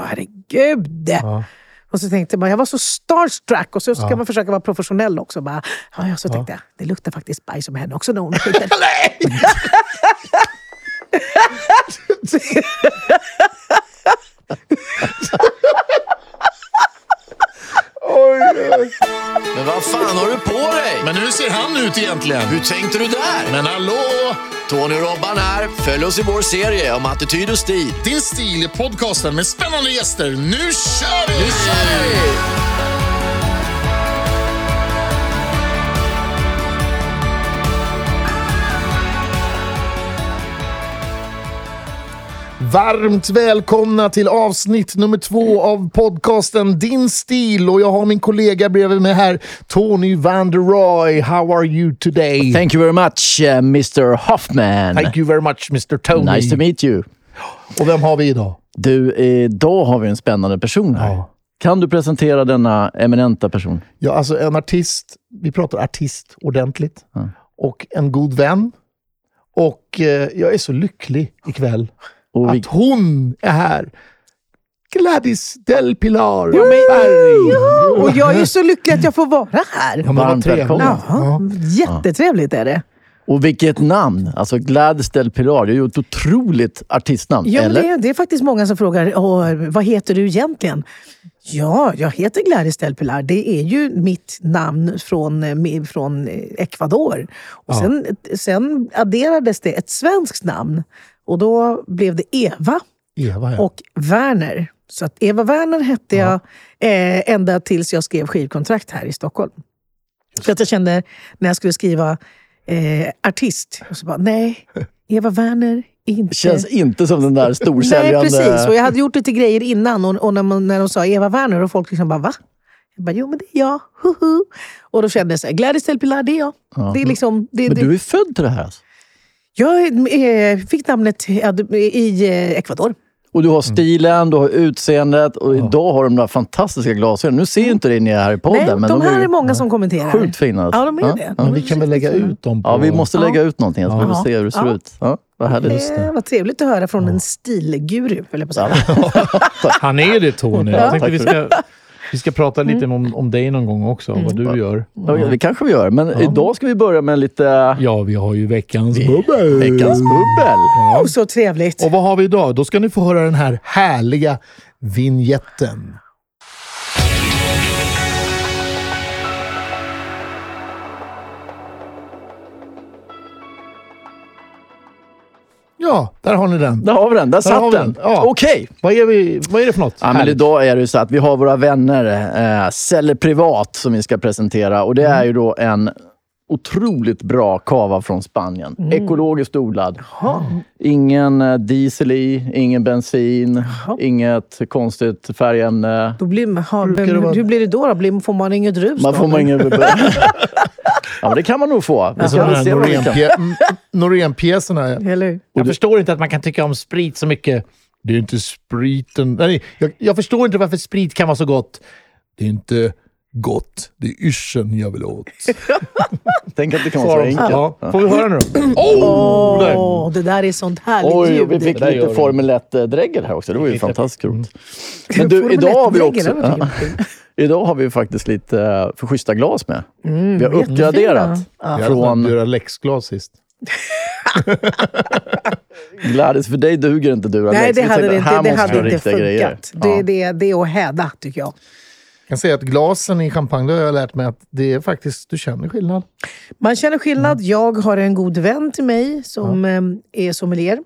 Herregud! Ja. Och så tänkte man, jag var så starstruck och så ska man försöka vara professionell också. Bara, ja, ja, så tänkte jag, det luktar faktiskt bajs om henne också när hon skiter. Men vad fan har du på dig? Men hur ser han ut egentligen? Hur tänkte du där? Men hallå! Tony och Robban här. Följ oss i vår serie om attityd och stil. Din stil är podcasten med spännande gäster. Nu kör vi! Nu kör vi! Varmt välkomna till avsnitt nummer två av podcasten Din stil. Och jag har min kollega bredvid mig här, Tony Van der Roy. How are you today? Thank you very much, uh, Mr Hoffman. Thank you very much Mr Tony. Nice to meet you. Och vem har vi idag? Du, idag har vi en spännande person här. Ja. Kan du presentera denna eminenta person? Ja, alltså en artist. Vi pratar artist ordentligt. Och en god vän. Och eh, jag är så lycklig ikväll Och vi, att hon är här. Gladys Del Pilar Ja, men-. Och jag är så lycklig att jag får vara här. Ja, men trevligt. välkommen. Ja, jättetrevligt är det. och vilket namn! Alltså Gladys Del Pilar. Det är ju ett otroligt artistnamn. Ja, eller? det, är, det är faktiskt många som frågar vad heter du egentligen. Ja, jag heter Gladys Del Pilar. Det är ju mitt namn från, från Ecuador. Och sen, sen adderades det ett svenskt namn. Och då blev det Eva Eva, ja. och Werner. Så att Eva Werner hette jag eh, ända tills jag skrev skivkontrakt här i Stockholm. För att jag kände när jag skulle skriva eh, artist, och så bara, nej, Eva Werner, inte... Känns inte som den där Nej, storsäljande... precis. Och jag hade gjort lite grejer innan och, och när, man, när de sa Eva Werner och folk liksom bara va? Jag bara, jo men det är jag. Huhu. Och då kände jag så här, Gladys Del Pilar, det är jag. Det är liksom, det, Men det, du är född till det här. Alltså. Jag eh, fick namnet i eh, Ecuador. Och du har stilen, du har utseendet och idag har de där fantastiska glasögonen. Nu ser ju inte det ni är här i podden, Nej, men de de, här är är ju många som kommenterar. sjukt fina. alltså. Ja, de är Ja. det. Men vi kan väl lägga ut dem på... Ja, vi måste Ja. lägga ut någonting så vi får se hur det ser Ja. ut. Ja, vad härligt. Det var trevligt att höra från en stilguru, höll jag på att säga. Han är det Tony. Jag tänkte vi ska, vi ska prata lite om, om dig någon gång också, vad du gör. Ja, det kanske vi gör, men idag ska vi börja med lite Ja, vi har ju veckans bubbel. veckans bubbel. Oh, så trevligt. Och vad har vi idag? Då ska ni få höra den här härliga vignetten. Ja, där har ni den. Där har vi den, där Där satt den. den. Ja. Okej. Vad är, vi, vad är det för något? Ja, men idag är det så att vi har våra vänner eh, Celler Privat som vi ska presentera. Och det Mm. är ju då en otroligt bra kava från Spanien. Mm. Ekologiskt odlad. Ingen eh, diesel i, ingen bensin, inget konstigt färgämne. Då blir, ha, vara- Hur blir det då? då? Blir, får man inget rus Man då? får man ingen... ja, men det kan man nog få. Norén-pjäserna. Jag förstår inte att man kan tycka om sprit så mycket. Det är inte spriten. Nej, jag, jag förstår inte varför sprit kan vara så gott. Det är inte gott. Det är yrseln jag vill åt. Tänk att det kan vara så enkelt. Ja, får vi höra nu då? Oh! där. Åh, det där är sånt härligt Oj, ljud. vi fick Det lite. Formel 1-dregel här också. Det var ju Lite. fantastiskt roligt. Men du, idag har vi 1-dregel, också... Ja, kul. idag har vi faktiskt lite eh, för schyssta glas med. vi har Mm, jättefina. uppgraderat Jag hade från läxglas sist. Gladys. För dig duger inte Dura Nej, det hade det inte, det hade inte funkat. Det, Ja. det, det är att häda, tycker jag. Kan säga att glasen i champagne, det har jag lärt mig att det är faktiskt, du känner skillnad. Man känner skillnad. Mm. Jag har en god vän till mig som eh, är sommelier.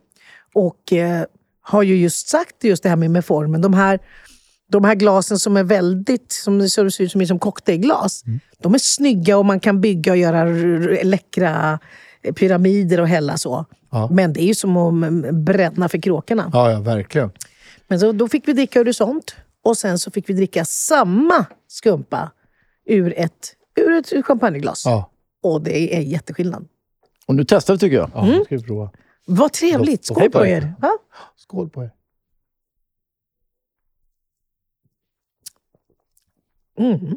Och eh, har ju just sagt just det här med, med formen. De här, de här glasen som är väldigt, som ser ut som, som cocktailglas. Mm. De är snygga och man kan bygga och göra läckra pyramider och hälla så. Ja. Men det är ju som att mm, bränna för kråkorna. Ja, ja, verkligen. Men så, då fick vi dricka Horisont och sen så fick vi dricka samma skumpa ur ett, ur ett champagneglas. Ja, Och det är jätteskillnad. Och nu testar vi tycker jag. ja mm. ska vi prova. Vad trevligt! Skål Skål på er. Va? Skål på er. Mm.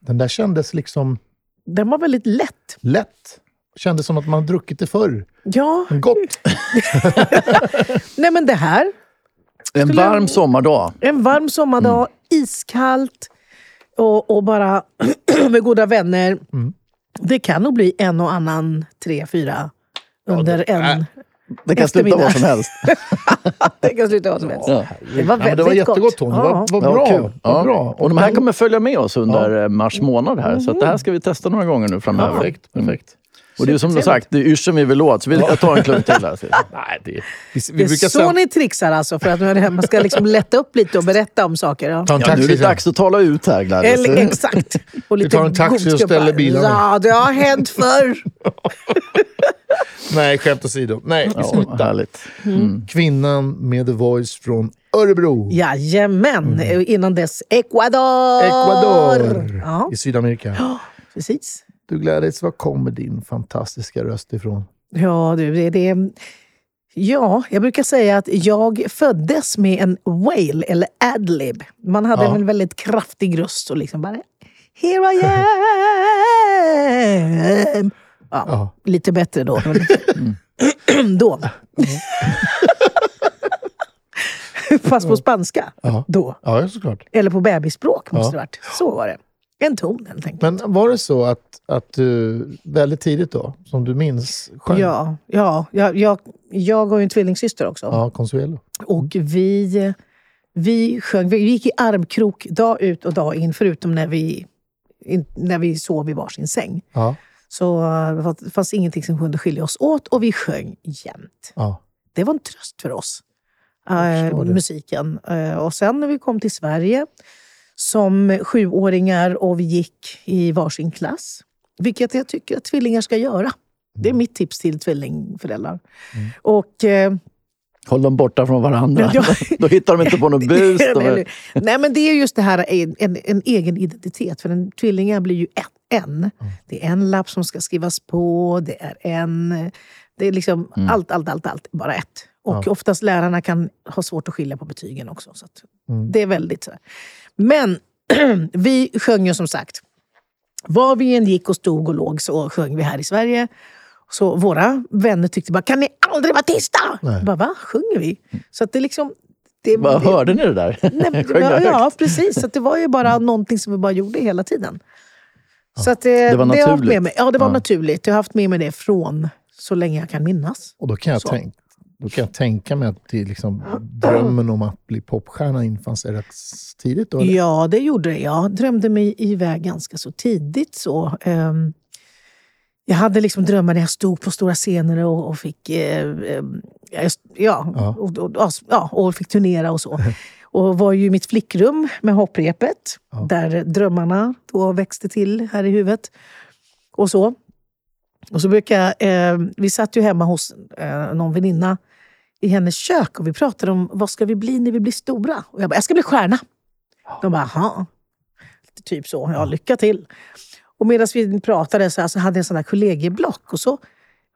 Den där kändes liksom Den var väldigt lätt. lätt. Kändes som att man druckit det förr. Ja, gott. nej men det här. En varm sommardag. En varm sommardag, iskallt och, och bara med goda vänner. Det kan nog bli en och annan tre, fyra under en... Det kan sluta vad som helst. det kan sluta vad som helst. Ja. Det var Ja, väldigt det var jättegott gott. Tony. Ja. Vad Ja, bra. kul. Vad Ja. bra. Och de här kommer följa med oss under mars månad här. Så att det här ska vi testa några gånger nu framöver. Perfekt. perfekt. Och det är som du sagt, det är yrseln vi vill åt. Så vi jag tar en klunk till här. Nej, det är... Vi, vi Det är brukar så säga... ni trixar alltså, för att man ska liksom lätta upp lite och berätta om saker. Ja. Ta en Ja, nu är taxi det dags att tala ut här Gladys. Eller, exakt. Och lite tar en taxi och ställer bilarna. Ja, det har hänt förr. Nej, skämt åsido. Nej, vi Ja, slutar. härligt. Kvinnan med The Voice från Örebro. Jajamän. Innan dess Ecuador. Ecuador Ja, i Sydamerika. precis. Du Gladys, var kommer din fantastiska röst ifrån? Ja, du, det, det, ja, jag brukar säga att jag föddes med en wail eller adlib. Man hade Ja. en väldigt kraftig röst och liksom bara Here I am. Ja, Ja. Lite bättre då. då. Fast på spanska. Ja. Då. Ja, såklart. Eller på bebisspråk måste det varit. Så var det. En ton helt enkelt. Men var det så att, att du väldigt tidigt då, som du minns, sjöng? Ja, ja jag, jag, jag har ju en tvillingsyster också. Ja, Consuelo. Och vi, vi sjöng, vi gick i armkrok dag ut och dag in, förutom när vi, in, när vi sov i varsin säng. Ja, Så det fanns ingenting som kunde skilja oss åt och vi sjöng jämt. ja. Det var en tröst för oss, det. musiken. Eh, och sen när vi kom till Sverige som sjuåringar och vi gick i varsin klass, vilket jag tycker att tvillingar ska göra. Det är Mm. mitt tips till tvillingföräldrar. Och... Eh, Håll dem borta från varandra. Ja. Då hittar de inte på något bus. Är... Nej, men det är just det här en, en, en egen identitet. För en tvillingar blir ju ett, en. Det är en lapp som ska skrivas på, det är en... Det är liksom allt, allt, allt, allt, bara ett. Och oftast lärarna kan ha svårt att skilja på betygen också. Så att Det är väldigt så. Men vi sjöng ju som sagt. Var vi än gick och stod och låg så sjöng vi här i Sverige. Så våra vänner tyckte bara, kan ni aldrig vara tysta? Nej. Bara, Va? Sjunger vi? Så att det liksom... Det, Vad det, hörde ni det där? Nej, ja, ja, precis. Så det var ju bara någonting som vi bara gjorde hela tiden. Så att, eh, det var naturligt. med mig. Ja, det var Ja. naturligt. Jag har haft med mig det från så länge jag kan minnas. Och då kan jag, Så. tänk, då kan jag tänka mig att det liksom, drömmen om att bli popstjärna infann sig rätt tidigt. Då, eller? Ja, det gjorde det. Jag drömde mig iväg ganska så tidigt. så. Ehm, jag hade liksom drömmar när jag stod på stora scener och, och fick eh, eh, ja, Ja. Och, och, och, ja, och fick turnera och så. Och var ju i mitt flickrum med hopprepet, där drömmarna då växte till här i huvudet. Och så. Och så brukar eh, vi satt ju hemma hos eh, någon väninna i hennes kök och vi pratade om vad ska vi bli när vi blir stora. Och jag bara, jag ska bli stjärna. De bara, jaha. Typ så. Ja, lycka till. Och medan vi pratade så, här, så hade jag en sån här kollegieblock och så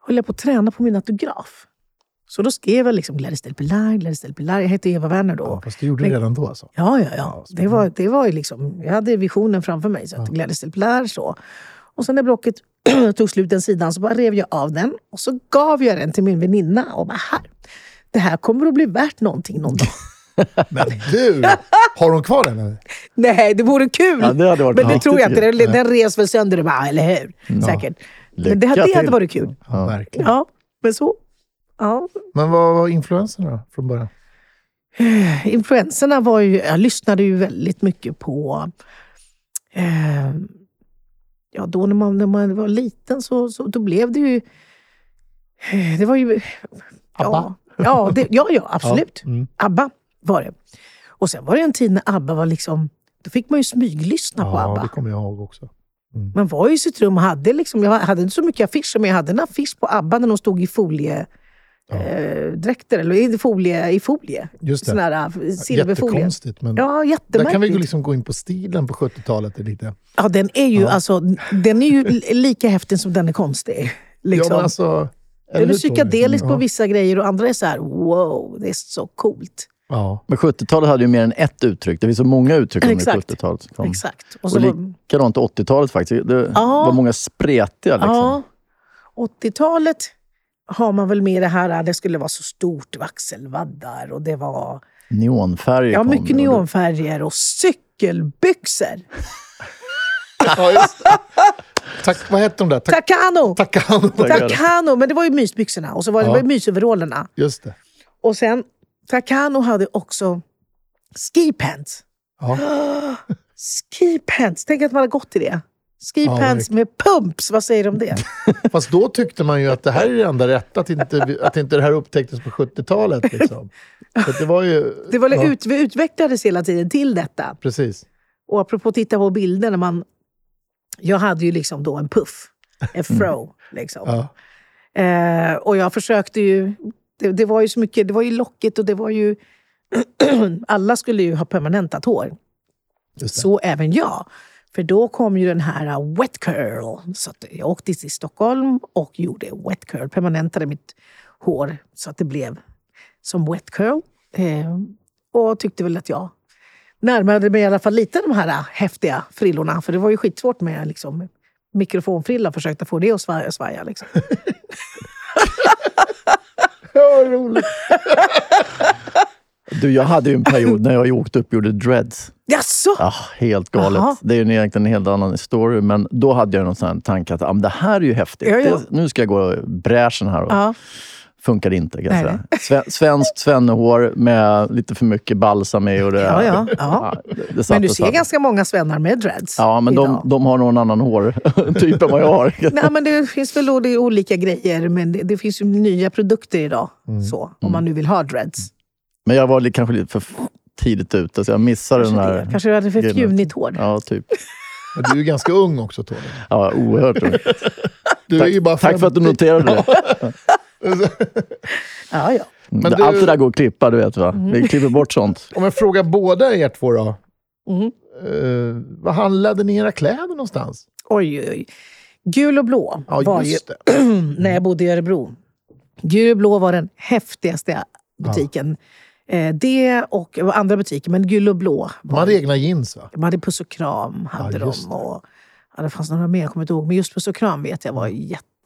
höll jag på att träna på min autograf. Så då skrev jag liksom Gladys del Pilar, Gladys del Pilar. Jag hette Eva Werner då. Ja, fast du gjorde Men- det redan då alltså? Ja, ja, ja. Det var, det var liksom, jag hade visionen framför mig. Så att Gladys del Pilar så. Och sen när blocket tog slut den sidan så bara rev jag av den och så gav jag den till min väninna och bara här. Det här kommer att bli värt någonting någon dag. Men du, har hon kvar den? Eller? Nej, det vore kul! Ja, det hade varit men det tror jag inte. Den, den res väl sönder, bara, eller hur? Säkert. Men det, Lycka det hade varit kul. Ja, verkligen. Ja, men så. Ja. Men vad var influenserna då, från början? Influenserna var ju... Jag lyssnade ju väldigt mycket på... Eh, ja, då när man, när man var liten så, så då blev det ju... Det var ju... ABBA? Ja, ja, det, ja, ja absolut. Ja, mm. ABBA var det. Och sen var det en tid när ABBA var liksom... Då fick man ju smyglyssna på Ja, ABBA. det kommer jag ihåg också. Man var i sitt rum och hade liksom, jag hade inte så mycket affischer, men jag hade en affisch på ABBA när de stod i folie, eh, dräkter, eller i folie. I folie. Just det. Sån här eh, silverfolie. Jättekonstigt, men Ja, där jättemärkligt. kan vi liksom gå in på stilen på 70-talet lite. Ja, den är ju, alltså, den är ju li- lika häftig som den är konstig. Liksom. Ja, men alltså, den är psykedelisk på vissa grejer och andra är så här: wow, det är så coolt. Ja. Men 70-talet hade ju mer än ett uttryck. Det finns så många uttryck under Exakt. 70-talet. som kom. Exakt. Och Och så var, likadant 80-talet faktiskt. Det Ja. var många spretiga. Liksom. ja, 80-talet har man väl med det här, det skulle vara så stort, axelvaddar och det var Neonfärger Ja, mycket neonfärger och cykelbyxor. Ja, just det. Tack, vad hette de där? Tack, Takano! Takano. Takano, men det var ju mysbyxorna och så var det, Ja. var mysoverallerna. Just det. Och sen, Takano hade också ski pants. Ja. Ski pants, tänk att man har gått till det. Ski pants med pumps, vad säger du om det? Fast då tyckte man ju att det här är det enda rätta, att inte, att inte det här upptäcktes på 70-talet. Liksom. Så det var ju... Det var, ja, ut, vi utvecklades hela tiden till detta. Precis. Och apropå att titta på bilder, när man, jag hade ju liksom då en puff, en fro. Liksom. Ja. Eh, och jag försökte ju... Det, det var ju så mycket, det var ju lockigt och det var ju... alla skulle ju ha permanentat hår. Så även jag. För då kom ju den här uh, wet curl. Så jag åkte till Stockholm och gjorde wet curl. Permanentade mitt hår så att det blev som wet curl. Eh, och tyckte väl att jag närmade mig i alla fall lite de här uh, häftiga frillorna. För det var ju skitsvårt med liksom, mikrofonfrilla. Försökte få det att svaja. svaja liksom. Ja, vad roligt. Du, jag hade ju en period när jag åkte upp och gjorde dreads. Jaså? Ja, helt galet. Jaha. Det är ju egentligen en helt annan story, men då hade jag någon sån tanke att ah, det här är ju häftigt. Ja, ja. Det, nu ska jag gå bräschen här. Och Ja. Funkade inte kan jag säga. Sve, svenskt svennehår med lite för mycket balsam i. Och det, Ja, ja, ja. det, Men du ser ganska många svennar med dreads Ja, men de, de har någon annan hårtyp än vad jag har. Nej, men det finns väl olika grejer, men det, det finns ju nya produkter idag. Mm. Så, om man nu vill ha dreads. Men jag var kanske lite för tidigt ute, så jag missade Kanske, den det. här... Kanske du hade för fjunigt hår. Ja, typ. Men du är ju ganska ung också, Tony. Ja, oerhört. Du är ju bara Tack för att du 50. noterade det. Ja, ja. Men Det- du- Allt det där går att klippa, du vet va? Vi klipper bort sånt. Om jag frågar båda er två då. Mm. Uh, var handlade ni era kläder någonstans? Oj, oj, oj. Gul och blå Ja, var ju just det. när jag bodde i Örebro. Gul och blå var den häftigaste butiken. Eh, det och andra butiker, men gul och blå. De hade egna jeans va? de hade Puss och kram. Hade Ja, de, och, ja, det fanns några mer, jag kommer inte ihåg. Men just Puss och kram vet jag var ett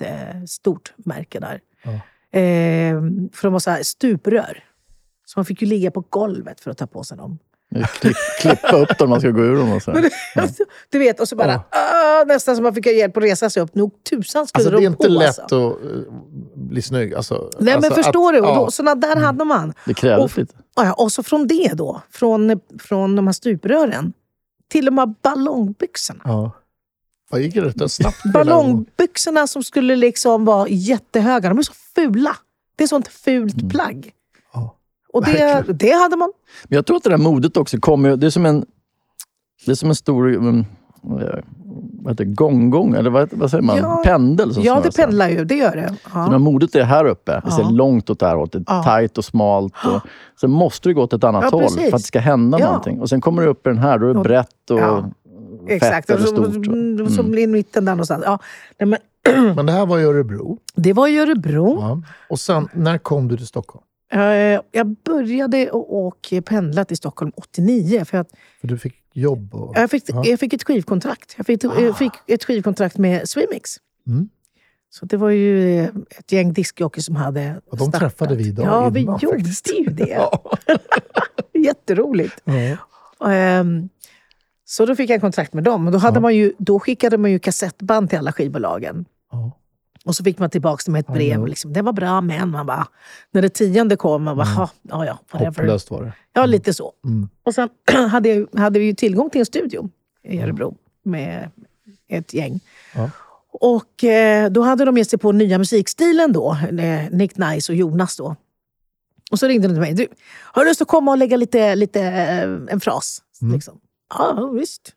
jättestort märke där. Eh, för de var så här stuprör. Så man fick ju ligga på golvet för att ta på sig dem. Klipp, klippa upp dem när man ska gå ur dem. Och så. Du vet, och så bara ah, nästan som man fick hjälp att resa sig upp. Nog tusan skulle Alltså det är de inte på. lätt alltså. att eh, bli snygg. Alltså, Nej alltså men förstår att- du? Ja. såna där hade man. Det krävdes Och- lite. Ja, och så från det då, från, från de här stuprören, till de här ballongbyxorna. Ja. Vad gick det rätt snabbt? Ballongbyxorna som skulle liksom vara jättehöga, de är så fula. Det är sånt fult plagg. Ja, Och det, verkligen. det hade man. Men jag tror att det där modet också kommer... Det är som en, det är som en stor... Um, vad heter det, gånggång, eller vad, vad säger man? Ja. Pendel? Som Ja, det pendlar ju. Det gör det. Så när Ja. modet är här uppe, det ser Ja. långt åt det här hållet. Det är Ja. tajt och smalt. Och, sen måste det gå åt ett annat Ja, håll precis. för att det ska hända Ja. någonting. Och sen kommer du upp i den här, då är det Ja. brett och Ja. Exakt. fett Och eller stort. och- mm, så blir mitten där någonstans. Ja. Nej, men, Men det här var i Örebro. det var i Örebro. Ja. Och sen, när kom du till Stockholm? Eh, Jag började att åka pendla till Stockholm 89. För att För du fick jobb och... jag, fick, Ja. jag fick ett skivkontrakt. Jag fick, jag fick ett skivkontrakt med Swimix. Mm. Så det var ju eh, ett gäng diskjockeys som hade Och de startat. träffade vi idag Ja, vi innan, gjorde faktiskt. ju det. Ja. Jätteroligt. Ehm, så då fick jag kontrakt med dem. Och då, hade Ja. man ju, då skickade man ju kassettband till alla skivbolagen. Ja. Och så fick man tillbaka det med ett brev. ja. Liksom, det var bra, men man bara... När det tionde kom, man bara, "Ha, ja, ja, whatever. Hopplöst var det. Ja, lite så. Mm. Och sen hade, jag, hade vi ju tillgång till en studio i Örebro med ett gäng. Ja. Och eh, då hade de gett sig på nya musikstilen då, eh, Nick Nice och Jonas då. Och så ringde de till mig. Du, har du lust att komma och lägga lite, lite eh, en fras? Mm. Liksom. Ja, visst.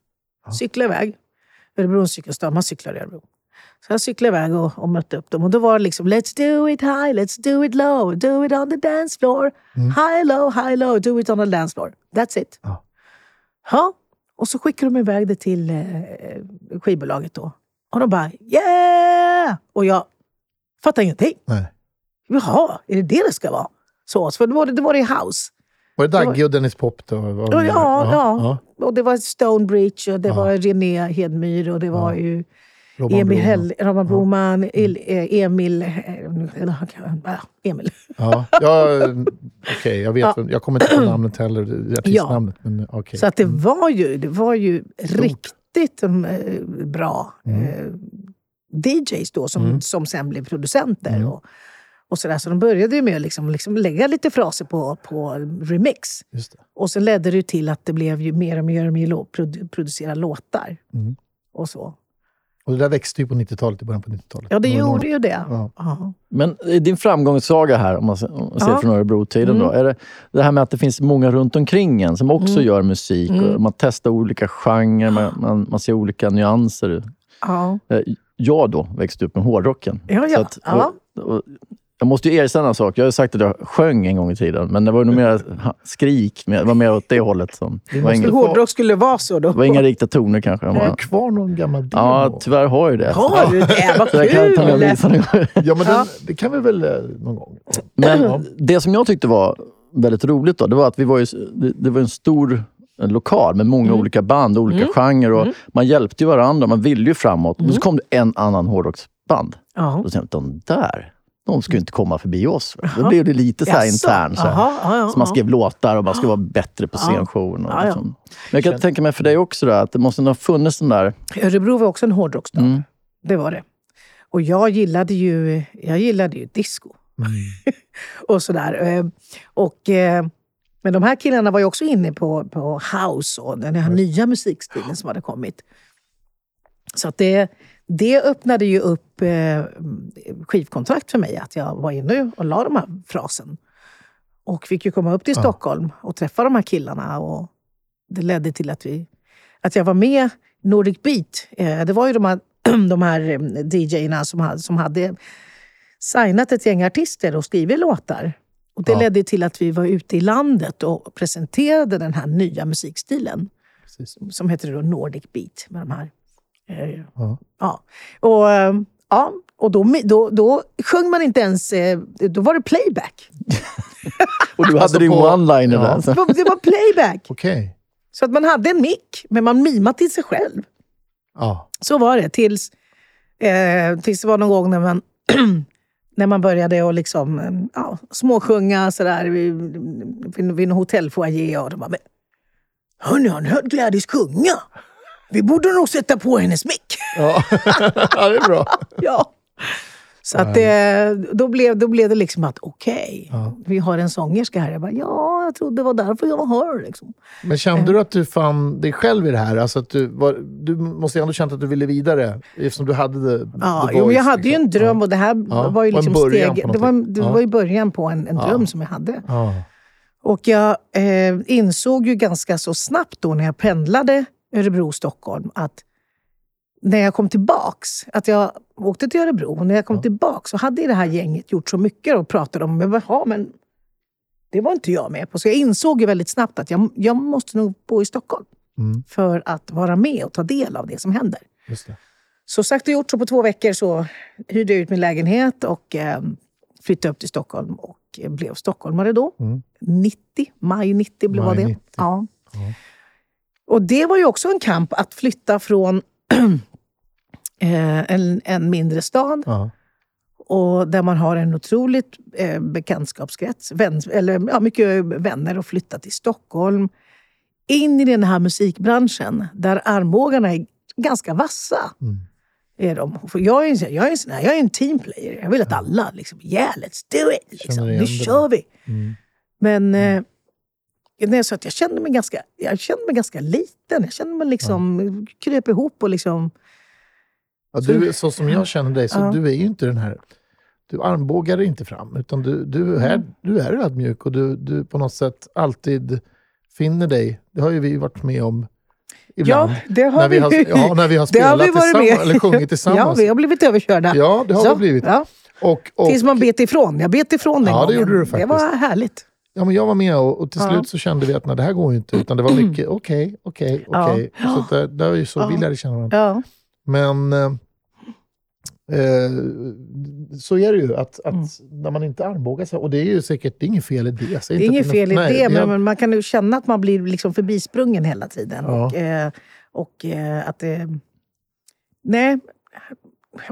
Cykla iväg. Örebro är en cykelstad, man cyklar i Örebro. Så jag cyklade iväg och, och mötte upp dem. Och då var det liksom Let's do it high, let's do it low, do it on the dance floor. High low, high low, do it on the dance floor. That's it. Ja. Ja. Och så skickade de iväg det till eh, skivbolaget då. Och de bara yeah! Och jag fattar ingenting. Nej. Jaha, är det det det ska vara? Så, för då var det, då var det house. Var det Dagge och Dennis Pop då? Ja, ja. ja. Och det var Stonebridge och det Ja. var René Hedmyr och det var ju Robban Emil. Hell, Robban Broman, El, eh, Emil... eh, eh, Emil. Ja, ja okej. jag vet. Ja. Jag kommer inte på namnet heller, artistnamnet. Men okej. Så att det var ju, det var ju riktigt eh, bra Mm. eh, DJs då som, som sen blev producenter. Och, och så, där. så de började ju med att liksom, liksom lägga lite fraser på, på remix. Och sen ledde det till att det blev ju mer och mer och mer produ- producera låtar. Mm. Och så. Och det där växte ju på 90-talet, i början på 90-talet. Ja, det Några år. gjorde ju det. Ja. Ja. Men i din framgångssaga här, om man ser, Ja. från Örebro-tiden, då, är det det här med att det finns många runt omkring en som också gör musik. Och man testar olika genrer, man, man, man ser olika nyanser. Ja. Eh, Jag då växte upp med hårdrocken. Ja, ja. Så Ja. och, och, jag måste ju erkänna en sak. Jag har ju sagt att jag sjöng en gång i tiden, men det var nog mer skrik. Det var mer åt det hållet. Som, det, var inga, Hårdrock skulle vara så då. det var inga riktiga toner kanske. Har du kvar någon gammal demo? ja, tyvärr har jag ju det. Har du det? Vad Så jag kan ta med och kul! visa någon gång. Ja, men den, det kan vi väl eh, någon gång? Men det som jag tyckte var väldigt roligt då, det var att vi var ju, det, det var en stor en lokal med många olika band, olika genrer. Och Man hjälpte ju varandra, man ville ju framåt. Men så kom det en annan hårdrocksband. Ja. Då tänkte jag, de där, de skulle inte komma förbi oss. Då blev det lite så här intern. Så, här. Så man skrev låtar och man skulle vara bättre på scenshowen. Och liksom. Men jag kan tänka mig för dig också, då, att det måste ha funnits den där... Örebro var också en hårdrocksstad. Mm. Det var det. Och jag gillade ju, jag gillade ju disco. och sådär. Eh, Och, eh, men de här killarna var ju också inne på, på house och den här nya musikstilen som hade kommit. Så att det, det öppnade ju upp eh, skivkontrakt för mig, att jag var inne och la de här frasen. Och fick ju komma upp till Stockholm och träffa de här killarna. Och det ledde till att, vi, att jag var med Nordic Beat. Eh, det var ju de här, de här eh, DJerna som, hade- som hade signat ett gäng artister och skrivit låtar. Och det Ja. ledde till att vi var ute i landet och presenterade den här nya musikstilen. Precis. Som heter då Nordic Beat. Med de här. Ja. ja. Och, eh, ja, och då, då, då sjöng man inte ens... eh, Då var det playback. Och du hade Alltså din one-liner Ja. där. Det Så. det var playback. Okej. Så att man hade en mick, men man mimade till sig själv. Ja. Så var det tills, eh, tills det var någon gång när man, när man började att liksom, eh, ja, småsjunga sådär vid, vid, vid en hotellfoajé. Och de bara, men, hörni, har ni hört Gladys sjunga? Vi borde nog sätta på hennes mick. Ja. ja, det är bra. ja. Så att det, då, blev, då blev det liksom att okej, vi har en sångerska här. Jag bara, ja, jag trodde det var därför jag var här. Liksom. Men kände du att du fann dig själv i det här? Alltså att du, var, du måste ju ändå känt att du ville vidare eftersom du hade the, Ja, the jo, voice, jag hade ju en liksom. dröm och det här Ja, var ju liksom steg, det, var, det Ja. var ju början på en, en Ja. dröm som jag hade. Ja. Och jag eh, insåg ju ganska så snabbt då när jag pendlade Örebro-Stockholm att när jag kom tillbaks, att jag åkte till Örebro, och när jag kom tillbaks så hade det här gänget gjort så mycket och pratade om, men, jaha, men det var inte jag med på. Så jag insåg ju väldigt snabbt att jag, jag måste nog bo i Stockholm Mm. för att vara med och ta del av det som händer. Just det. Så sagt och gjort, så på två veckor så hyrde jag ut min lägenhet och eh, flyttade upp till Stockholm och blev stockholmare då. 90, maj 90 blev Maj det. 90. Ja. Och det var ju också en kamp att flytta från eh, en, en mindre stad Ja. och där man har en otroligt eh, bekantskapskrets, vän, eller ja, mycket vänner och flytta till Stockholm. In i den här musikbranschen där armbågarna är ganska vassa. Mm. Är de. För jag, är en, jag, är en, sån här- jag är en teamplayer. Jag vill att alla, liksom, yeah let's do it! Liksom. Nu kör vi! Mm. Men eh, det är så att jag kände mig ganska, jag kände mig ganska liten. Jag kände mig liksom, kröp ihop och liksom... Ja, du, så som jag känner dig, så Ja. du är ju inte den här... Du armbågar dig inte fram, utan du, du, är, Mm. du är ödmjuk och du, du på något sätt alltid finner dig. Det har ju vi varit med om ibland. Ja, det har när vi har, ja, när vi har Det har spelat vi tillsammans, eller sjungit Ja, tillsammans. vi har blivit överkörda. Ja, det har Så, vi blivit. Ja. Och, och, Tills man bet ifrån. Jag bet ifrån den Ja, det gången. gjorde du Det faktiskt. var härligt. Ja, men jag var med och, och till Ja. slut så kände vi att nej, det här går ju inte. Utan det var mycket okej, okej, okej. Så det, det var ju så Ja. vi lärde känna varandra. Men eh, eh, så är det ju, att, att när man inte armbågar sig, och det är ju säkert det är inget fel i det. Det är inget fel i nej, det, men man kan ju känna att man blir liksom förbisprungen hela tiden. Och, eh, och eh, att det... Nej,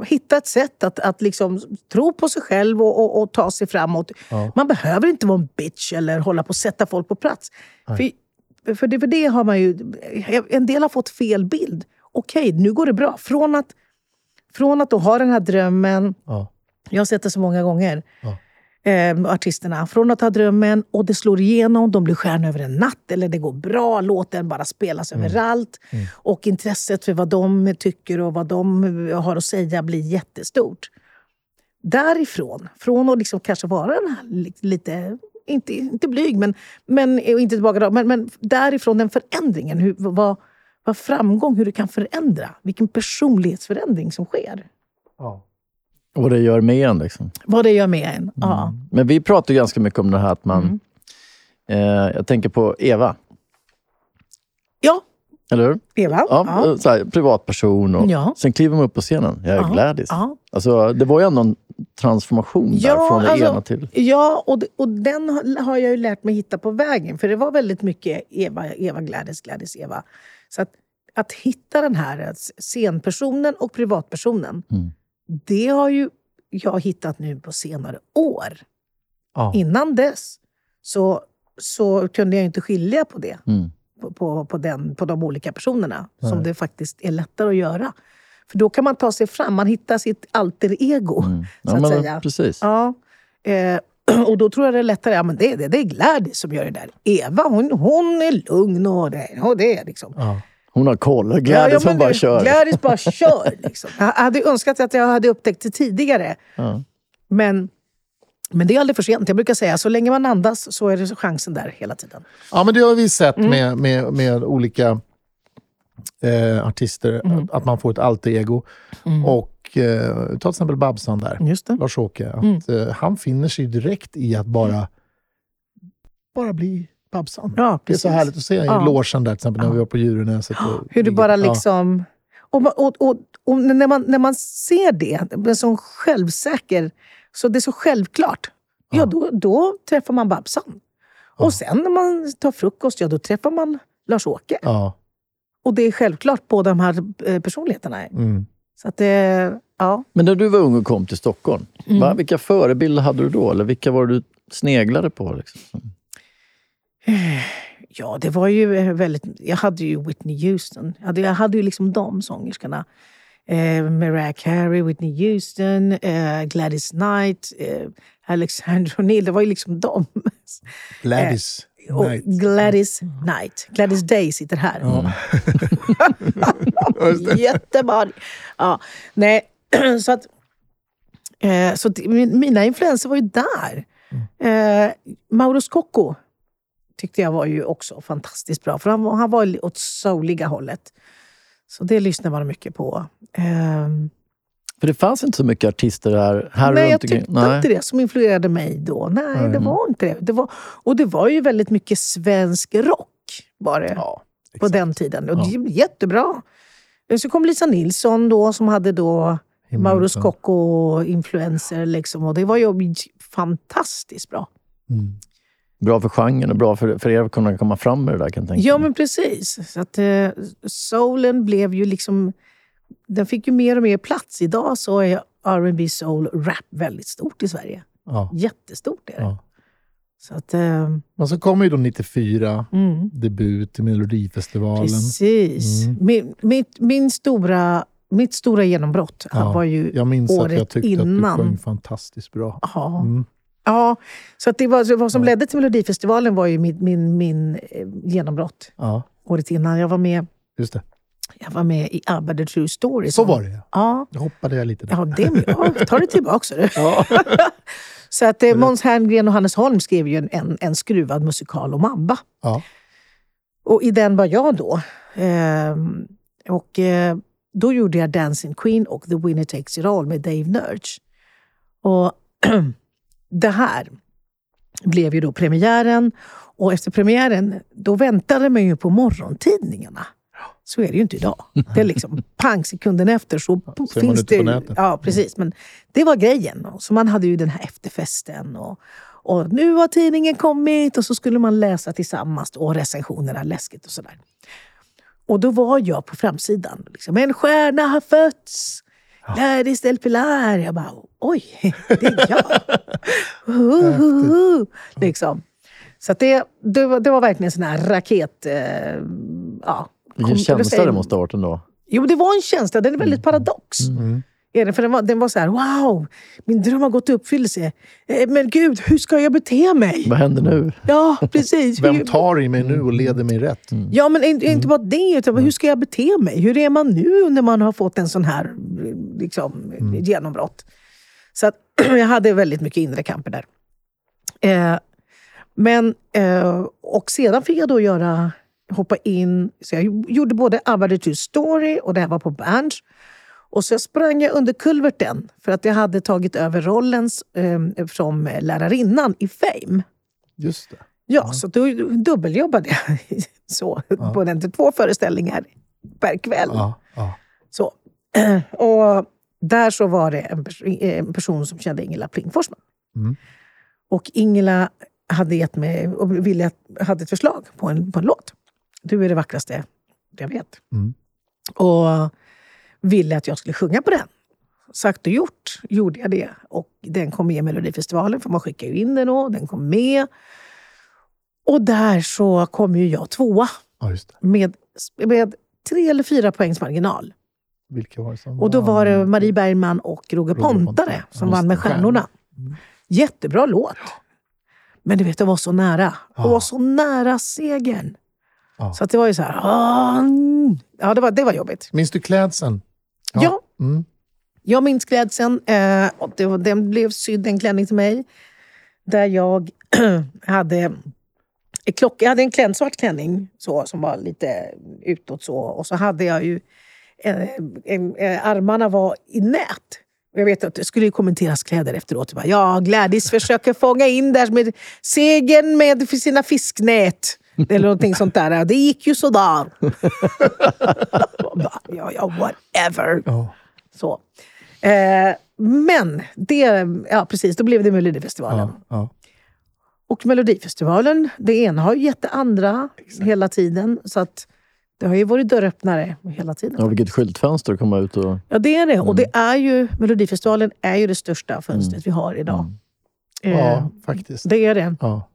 hitta ett sätt att, att liksom tro på sig själv och, och, och ta sig framåt. Man behöver inte vara en bitch eller hålla på att sätta folk på plats. För, för, det, för det har man ju... En del har fått fel bild. Okej, nu går det bra. Från att, från att då ha den här drömmen. Ja. Jag har sett det så många gånger. Eh, artisterna. Från att ha drömmen och det slår igenom, de blir stjärnor över en natt eller det går bra, låten bara spelas överallt. Och intresset för vad de tycker och vad de har att säga blir jättestort. Därifrån, från att liksom kanske vara den här li- lite, inte, inte blyg, men, men, och inte tillbaka, men, men därifrån den förändringen. Hur, vad, vad framgång, hur det kan förändra. Vilken personlighetsförändring som sker. Och det gör med en. Liksom. Vad det gör med en. Ja. Men vi pratar ganska mycket om det här att man... Eh, jag tänker på Eva, ja, eller hur? Eva. Ja, Ja. Så här, privatperson. Och Ja. Sen kliver man upp på scenen. Jag är Ja. Gladys. Ja. Alltså, det var ju ändå en transformation där, från det alltså, ena till... Ja, och, och den har- har jag ju lärt mig hitta på vägen. För det var väldigt mycket Eva, Eva Gladys, Gladys, Eva. Så att, att hitta den här eh, scenpersonen och privatpersonen. Mm. Det har ju jag hittat nu på senare år. Ja. Innan dess så, så kunde jag inte skilja på det. Mm. På, på, på, den, på de olika personerna. Som det faktiskt är lättare att göra. För då kan man ta sig fram. Man hittar sitt alter ego. Mm. Så Ja, att men, säga. Precis. Ja. Eh, och då tror jag det är lättare. Ja, men det, det, det är Gladys som gör det där. Eva, hon, hon är lugn och det, och det liksom... Hon har koll. Gladys Ja, ja, hon men bara kör. Gladys bara kör. Liksom. Jag hade önskat att jag hade upptäckt det tidigare. Ja. Men, men det är aldrig för sent. Jag brukar säga så länge man andas så är det chansen där hela tiden. Ja, men det har vi sett Mm. med, med, med olika eh, artister, Mm. att, man får ett alter ego. Och eh, ta till exempel Babsan där. Lars-Åke. Mm. eh, han finner sig direkt i att bara, bara bli Babsan. Ja, det är så härligt att se i Ja. logen där, till exempel när vi var på Djurönäset. och- Hur du bara Ja. liksom... Och, och, och, och när, man, när man ser det, men som självsäker, så det är så självklart. Ja, då, då träffar man Babsan. Och sen när man tar frukost, ja då träffar man Lars-Åke. Ja. Och det är självklart båda de här eh, personligheterna. Mm. Så att det, ja. Men när du var ung och kom till Stockholm, Mm. va? vilka förebilder hade du då? Eller vilka var du sneglade på? Liksom? Ja, det var ju eh, väldigt... Jag hade ju Whitney Houston. Jag hade, jag hade ju liksom de sångerskorna. Eh, Mariah Carey, Whitney Houston, eh, Gladys Knight, eh, Alexander O'Neill. Det var ju liksom de. Gladys Och Knight. Gladys Knight. Gladys Day sitter här. Det. Jättebra. Ja, nej, så att... Eh, så mina influenser var ju där. Eh, Mauro Scocco tyckte jag var ju också fantastiskt bra. För han, han var åt souliga hållet. Så det lyssnade man mycket på. Ehm, För det fanns inte så mycket artister här, här nej, jag tyckte inte det som influerade mig då. Nej, det var inte det. det var, och det var ju väldigt mycket svensk rock var det Ja, på den tiden. Och det är jättebra. Så kom Lisa Nilsson då som hade då Mauro. Scocco-influenser. Liksom, och det var ju fantastiskt bra. Bra för genren och bra för, för er att kunna komma fram med det där kan jag tänka Ja, men precis. Så att, eh, soulen blev ju liksom... Den fick ju mer och mer plats. Idag så är R&B soul, rap väldigt stort i Sverige. Ja. Jättestort är det. Ja. Så att... Eh, Men så kommer ju då 94, mm, debut i Melodifestivalen. precis. Mm. Min, mitt, min stora, mitt stora genombrott Ja, var ju Jag minns att jag året tyckte innan. att du sjöng fantastiskt bra. Ja. Mm. Ja, så att det var, vad som ledde till Melodifestivalen var ju min, min, min eh, genombrott Ja, året innan. Jag var med, just det. jag var med i ABBA The True Story. Så var det ja. Ja, Jag hoppade jag lite där. ja det. Ja, ta det tillbaka. du. så att eh, Måns Herngren och Hannes Holm skrev ju en, en, en skruvad musikal om ABBA. Ja. Och i den var jag då. Ehm, och eh, då gjorde jag Dancing Queen och The Winner Takes It All med Dave Nurch. Och det här blev ju då premiären. Och efter premiären, då väntade man ju på morgontidningarna. Så är det ju inte idag. Det är liksom pang sekunden efter så, man finns ute på det... nätet. Ja, precis. Men det var grejen. Så man hade ju den här efterfesten. Och, och nu har tidningen kommit och så skulle man läsa tillsammans och recensionerna, läskigt och sådär. Och då var jag på framsidan. Liksom, en stjärna har fötts. Gladys Del Pilar. Jag bara, oj, det är jag. Liksom. Så det, det, var, det var verkligen en sån här raket... Eh, ja, Vilken känsla det måste ha varit ändå. Jo, det var en känsla. Den är väldigt paradox. Är det? För den var, den var så här, wow, min dröm har gått i uppfyllelse. Eh, Men gud, hur ska jag bete mig? Vad händer nu? Ja, precis. Vem tar i mig nu och leder mig rätt? Ja, men inte, inte bara det. Utan hur ska jag bete mig? Hur är man nu när man har fått en sån här liksom, genombrott? Så att, jag hade väldigt mycket inre kamper där. Eh, men, eh, och sedan fick jag då göra, hoppa in. Så jag gjorde både ABBA The Story och det här var på Berns. Och så sprang jag under kulverten för att jag hade tagit över rollen eh, som lärarinnan i Fame. Just det. Ja, så då dubbeljobbade jag så, på den till två föreställningar per kväll. Ja, ja. Så. Och där så var det en, pers- en person som kände Ingela Pling Forsman. Mm. Och Ingela hade gett mig och ville, hade ett förslag på en, på en låt. Du är det vackraste jag vet. Mm. Och ville att jag skulle sjunga på den. Sagt och gjort gjorde jag det. Och den kom med i Melodifestivalen, för man skickar ju in den då. Den kom med. Och där så kom ju jag tvåa ja, det. med, med tre eller fyra poängs marginal. Vilka var det som Och då var det? Marie Bergman och Roger Roger Pontare Pontare. som vann med det. Stjärnorna. Jättebra låt. Men du vet, det var så nära. Det Ja. var så nära segern. Ja. Så att det var ju så här... mm. Ja, det var, det var jobbigt. Minns du klädseln? Ja. Mm. Jag minns klädseln. Eh, den blev sydd en klänning till mig. Där jag hade, klock, jag hade en klän, svart klänning så, som var lite utåt. så. Och så hade jag ju... Eh, eh, armarna var i nät. Jag vet att det skulle kommenteras kläder efteråt. Bara, ja, Gladys försöker fånga in där med segern med sina fisknät. Eller någonting sånt där. Det gick ju sådär. Bara, ja, ja, whatever. Ja. Så. Eh, men, det, ja precis, då blev det Melodifestivalen. Ja. Ja. Och Melodifestivalen, det ena har ju gett det andra hela tiden. Så att det har ju varit dörröppnare hela tiden. Ja, vilket skyltfönster att komma ut och... Ja, det är det. Och det är ju, Melodifestivalen är ju det största fönstret vi har idag. Eh, ja, faktiskt. Det är det. Ja.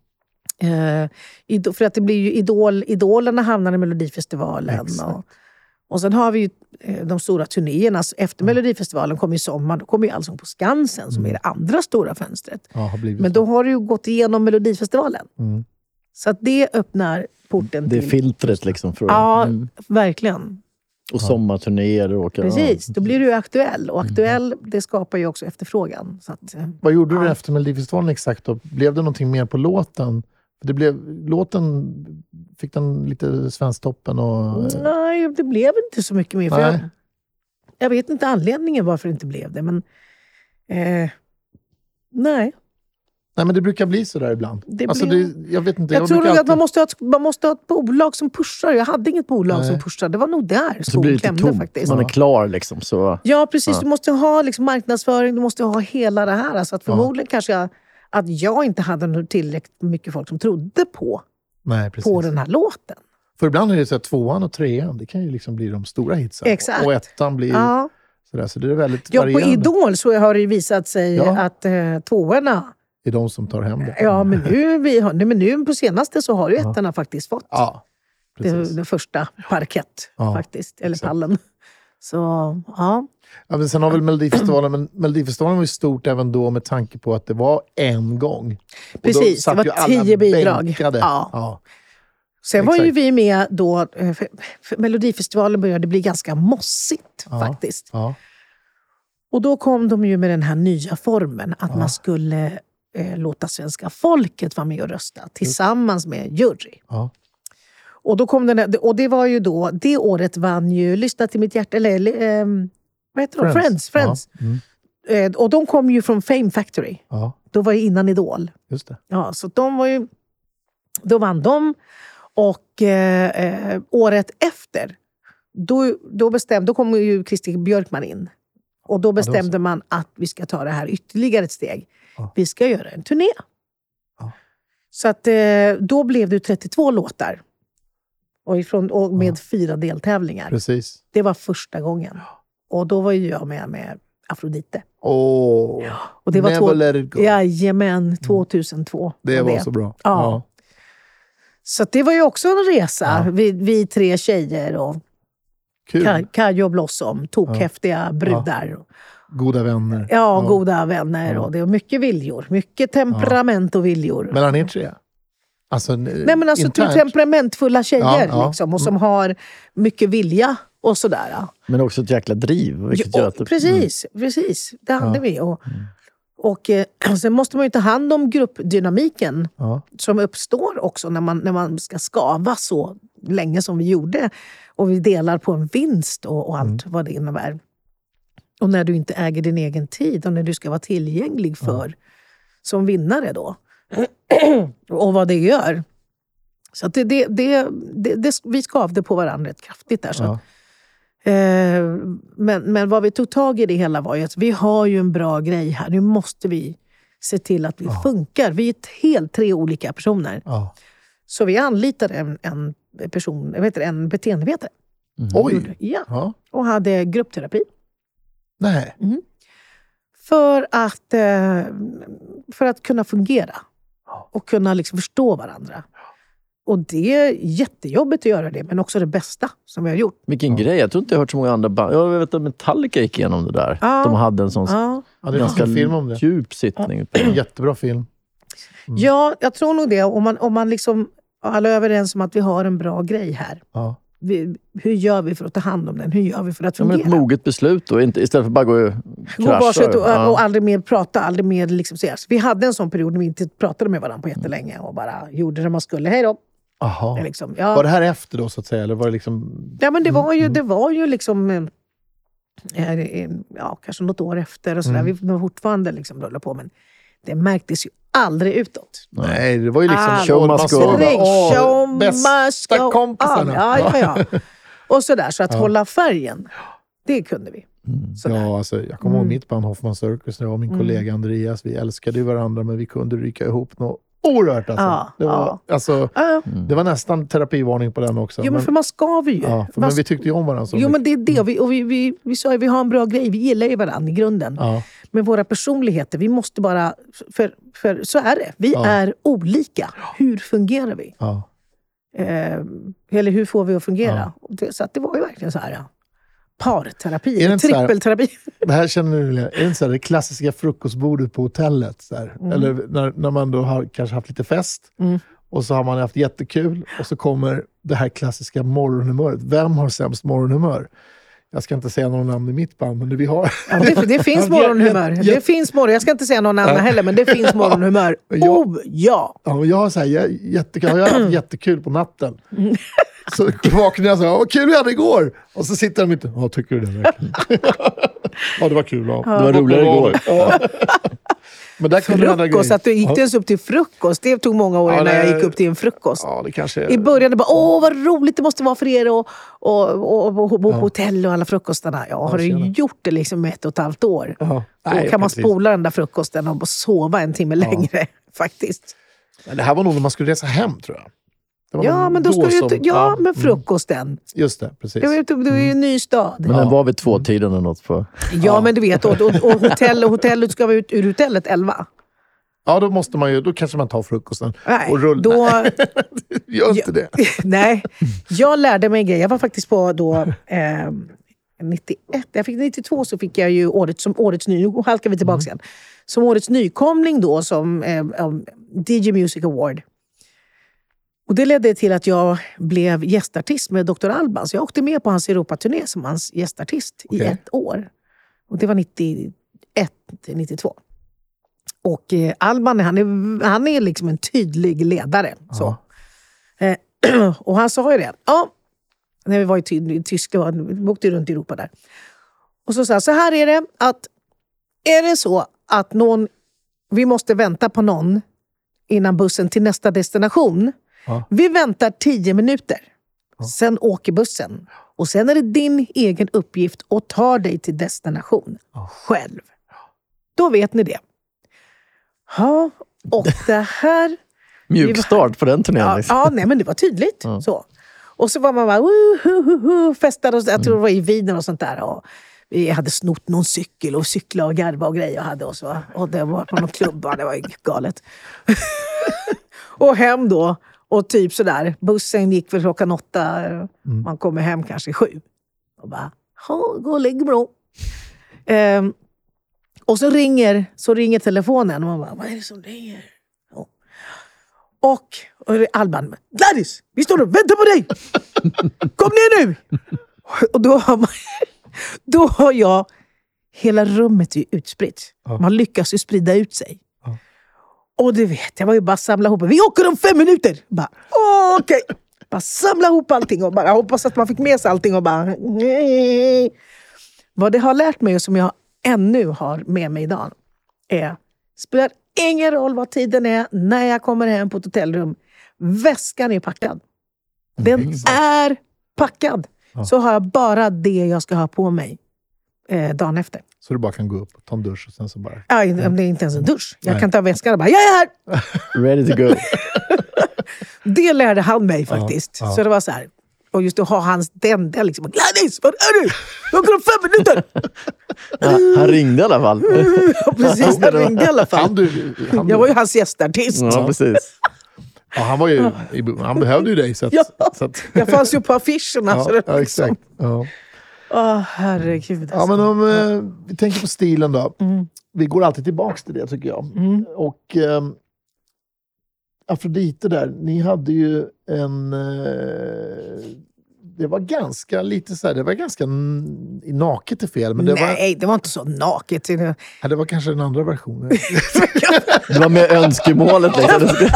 Eh, för att det blir ju Idol, Idolerna hamnar i Melodifestivalen. Exakt. Och, och sen har vi ju eh, de stora turnéerna. Så Efter Melodifestivalen kommer ju sommar, då kommer ju Allsång på Skansen som är det andra stora fönstret. Ja, Men då har du ju gått igenom Melodifestivalen. Mm. Så att det öppnar porten Det är till... filtret liksom. För, Ja, Mm. verkligen. Och sommarturnéer och. Precis. Då blir du aktuell. Och Mm. aktuell, det skapar ju också efterfrågan. Så att, eh, Vad gjorde du Ja. efter Melodifestivalen exakt? Då? Blev det någonting mer på låten? Det blev, låten, fick den lite Svensktoppen och... Nej, det blev inte så mycket mer. För jag, jag vet inte anledningen varför det inte blev det. Men, eh, nej. Nej, men det brukar bli så där ibland. Det alltså, blir- det, jag vet inte. Jag, tror brukar nog att alltid- man måste, ha ett, man måste ha ett bolag som pushar. Jag hade inget bolag Nej. som pushade. Det var nog där skon klämde tomt. faktiskt. Man är klar liksom. Så, Ja, precis. Ja. Du måste ha liksom marknadsföring, du måste ha hela det här. Alltså att Ja. förmodligen kanske jag, att jag inte hade tillräckligt mycket folk som trodde på, Nej, på den här låten. För ibland är det så att tvåan och trean, det kan ju liksom bli de stora hitsen. Exakt. Och ettan blir Ja. sådär. Så det är väldigt Ja, på varierande. Idol så har det ju visat sig Ja. att eh, tvåorna... Det är de som tar hem det. Ja, men nu, vi har, men nu på senaste så har ju ettorna faktiskt fått Ja, det, det första parkett. Ja, faktiskt, eller exakt. pallen. Så, ja. Ja, men sen har väl Melodifestivalen, men Melodifestivalen var ju stort även då med tanke på att det var en gång. Och Precis, det var tio bidrag. bänkade. Ja. Ja. Sen var ju Exakt. vi med då, eh, Melodifestivalen började bli ganska mossigt Ja. faktiskt. Ja. Och då kom de ju med den här nya formen, att man skulle eh, låta svenska folket vara med och rösta tillsammans med jury. Ja. Och, då kom den, och det var ju då, det året vann ju Lyssna till mitt hjärta, eller ehm, vad heter de? Friends. Friends. Ja. Mm. Eh, och de kom ju från Fame Factory. ja, Då var ju innan Idol. just det. Ja, så de var ju, då vann de. Och eh, eh, året efter, då, då, bestämde, då kom ju Christer Björkman in. Och då bestämde så. man att vi ska ta det här ytterligare ett steg. Ja. Vi ska göra en turné. Ja. Så att, eh, då blev det 32 låtar. Och, ifrån, och med fyra deltävlingar. Precis. Det var första gången. Och då var ju jag med med Afrodite. Åh, Och det var Never två, let it go. Jajamän, 2002. det var så bra. Ja. Så att det var ju också en resa. Vi, vi tre tjejer och Kul. Ka- Kajo och Blossom, tokhäftiga brudar. Ja, Goda vänner. goda vänner. Och det var mycket viljor. Mycket temperament och viljor. Mellan er tre? Alltså, Nej, men alltså internt. temperamentfulla tjejer Ja, ja. Liksom, och som har mycket vilja och sådär. Men också ett jäkla driv. Vilket Ja, att det, precis, precis. Det hade vi. Och, Mm. och eh, sen måste man ju ta hand om gruppdynamiken Ja. som uppstår också när man, när man ska skava så länge som vi gjorde. Och vi delar på en vinst och, och allt Mm. vad det innebär. Och när du inte äger din egen tid och när du ska vara tillgänglig för som vinnare då. och vad det gör. Så att det, det, det, det, det, vi skavde på varandra rätt kraftigt där. Så Ja. eh, men, men vad vi tog tag i det hela var ju att vi har ju en bra grej här. Nu måste vi se till att vi funkar. Vi är helt tre olika personer. Ja. Så vi anlitade en, en person, jag vet inte, en beteendevetare. Oj! Ja, Ja. och hade gruppterapi. Nej. För att, eh, för att kunna fungera. Och kunna liksom förstå varandra. Och det är jättejobbigt att göra det, men också det bästa som vi har gjort. Vilken grej. Jag tror inte jag har hört så många andra band. Jag vet att Metallica gick igenom det där. Ja. De hade en sån Ja, Ja, ganska en film om det. djup sittning. En jättebra film. ja jag tror nog det. Om man, om man liksom, alla är överens om att vi har en bra grej här. Ja. Vi, hur gör vi för att ta hand om den? Hur gör vi för att Ja, men fungera? ett moget beslut då, inte, istället för att bara gå och Gå krascha. varsitt och, Ja. och aldrig mer prata, aldrig mer liksom ses. Vi hade en sån period när vi inte pratade med varandra på jättelänge och bara gjorde det man skulle. Hej då! Aha. Liksom. Ja. Var det här efter då, så att säga? Eller var det liksom... Ja, men det var Mm, ju, det var ju liksom... eh, eh, Ja, kanske något år efter och sådär. Mm. Vi var fortfarande liksom rulla på, men det märktes ju aldrig utåt. Nej, det var ju liksom... Show must go. must Bästa go kompisarna. on. Ja, ja, ja. Och sådär, så att hålla färgen, det kunde vi. Sådär. Ja, alltså, jag kommer ihåg Mm. mitt band Hoffman Circus, när jag och min kollega Andreas, vi älskade varandra, men vi kunde ryka ihop något oerhört. Alltså. Ja, det, var, ja. alltså, Ja, det var nästan terapivarning på den också. jo, men för man skaver ju. ja, för, man men vi tyckte ju om varandra så Jo, men mycket. det är det. Och vi, och vi, vi, vi sa ju vi har en bra grej. Vi gillar ju varandra i grunden. Men våra personligheter, vi måste bara... För, för så är det. Vi Ja. är olika. Hur fungerar vi? ja. Eh, eller hur får vi att fungera? Ja. Så att det var ju verkligen så här... Parterapi, eller så här- trippelterapi. Det här känner du, är det inte så här, det klassiska frukostbordet på hotellet? Så? Mm. Eller när, när man då har kanske haft lite fest och så har man haft jättekul och så kommer det här klassiska morgonhumöret. Vem har sämst morgonhumör? Jag ska inte säga någon namn i mitt band, men det vi har... Ja, det, det finns morgonhumör. Det finns morgon. Jag ska inte säga någon annan heller, men det finns morgonhumör. Oh, ja! Ja, jag har, så här, jä- jättekul, jag har haft jättekul på natten. Så vaknar jag så här, vad kul vi hade igår! Och så sitter de inte, ja tycker du det verkligen? ja, det var kul. Ja. Det var roligare igår. Ja. Men där Frukost, att du gick ja. ens upp till frukost. Det tog många år Ja, innan jag gick upp till en frukost. Ja, det kanske... I början det bara, åh vad roligt det måste vara för er och, och, och, och, och bo på hotell och alla frukostarna. Ja, har du gjort det liksom ett och ett halvt år? Ja. Då Nej, kan man spola den där frukosten och sova en timme längre. Faktiskt. Men Det här var nog när man skulle resa hem, tror jag. Det var Ja, men då ska du som- ut, ja, men mm, frukosten. Just det, precis. Du, vet, du är ju en ny stad. Men den var vid två-tiden eller något. På. Ja, men du vet. Och, och, och hotell, hotellet ska vara ut ur hotellet 11. Ja, då måste man ju, då kanske man tar frukosten Nej, och rullar. då... Gör inte det. Nej, jag lärde mig en grej. Jag var faktiskt på då, eh, 91. Jag fick 92 så fick jag ju året, som årets ny... Nu halkar vi tillbaka igen. Som årets nykomling då som eh, um, DJ Music Award. Och det ledde till att jag blev gästartist med Dr. Alban. Så jag åkte med på hans Europaturné som hans gästartist i Okej. ett år. Och det var 91 till 92. Och eh, Alban han är, han är liksom en tydlig ledare. Så. Eh, och han sa ju det. Ja, när vi var i, Ty- i Tyskland, vi åkte runt i Europa där. Och så sa han, så här är det att är det så att någon, vi måste vänta på någon innan bussen till nästa destination. Ja. Vi väntar tio minuter. Sen åker bussen. Och sen är det din egen uppgift att ta dig till destination. Själv. Då vet ni det. Ja, och det här... Mjuk start på den turnén. Ja, liksom. ja nej, men det var tydligt. Så. Och så var man bara festade, och jag tror det var i Wien och sånt där. Och vi hade snott någon cykel och cykla och garva och grejer och hade oss. Va? Och det var på någon klubba, det var ju galet. och hem då. Och typ sådär, bussen gick väl klockan åtta. Man kommer hem kanske sju. Och bara, "Ja, gå och lägg mig då. Ehm, och så ringer, så ringer telefonen och man bara, vad är det som ringer? Ja. Och, och Alban, Gladys, vi står och väntar på dig! Kom ner nu! Och då har, man, då har jag, hela rummet är utspritt. Man lyckas ju sprida ut sig. Och du vet, jag var ju bara samla ihop. Vi åker om fem minuter! Bara, okej. Bara samla ihop allting och bara hoppas att man fick med sig allting och bara... Nej. Vad det har lärt mig och som jag ännu har med mig idag är, spelar ingen roll vad tiden är när jag kommer hem på ett hotellrum. Väskan är packad. Den är packad. Så har jag bara det jag ska ha på mig eh, dagen efter. Så du bara kan gå upp och ta en dusch och sen så bara... Ja, det är inte ens en dusch. Jag Nej. kan ta väskan och bara, jag är här! Ready to go. Det lärde han mig faktiskt. ja. Så det var så här. Och just att ha hans den, den liksom. Gladys, var är du? Jag kommer om fem minuter! Ja, han ringde i alla fall. Ja, precis, han ringde i alla fall. Han, du, han, Jag var ju hans gästartist. Ja, precis. ja, han, var ju, i- han behövde ju dig. Så att, Ja. så att, Jag fanns ju på affischerna. så ja, det ja, liksom- exakt. Ja. Åh, herregud. Ja, Alltså. men om eh, vi tänker på stilen då. Mm. Vi går alltid tillbaks till det tycker jag. Och ehm, Afrodite där, ni hade ju en... Eh, det var ganska lite så här, det var ganska naket är fel, men det var, Nej, det var inte så naket. Det- ja, det var kanske den andra versionen. Det var med önskemålet. Liksom.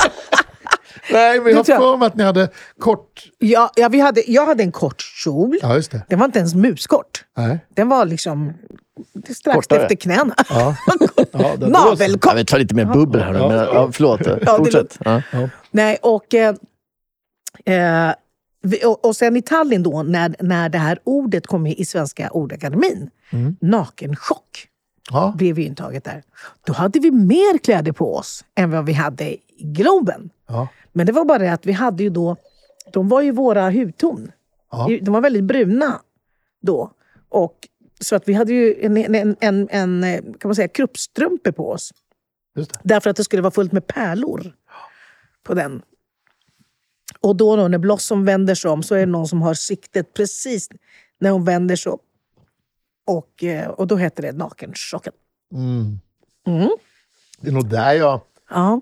Nej, men jag har för mig att ni hade kort... Ja, ja, vi hade, jag hade en kort kjol. Ja, just det. Den var inte ens muskort. Nej. Den var liksom strax Kortare. efter knäna. Ja. Ja, Navelkort! Jag vill ta lite mer bubbel här nu, men ja, förlåt. det Fortsätt. Ja. Nej, och, eh, eh, vi, och, och sen i Tallinn då, när, när det här ordet kom i Svenska ordakademin, nakenchock, Ja. blev intaget där. Då hade vi mer kläder på oss än vad vi hade i Globen. Ja. Men det var bara det att vi hade ju då, de var ju våra hudton. Ja. De var väldigt bruna då. Och, så att vi hade ju en, en, en, en eh, kan man säga, kroppstrumpe på oss. Därför att det skulle vara fullt med pärlor på den. Och då, då när Blossom vänder sig om så är det någon som har siktet precis när hon vänder sig om. Och, eh, och då heter det nakenchocken. Det är nog där jag Ja.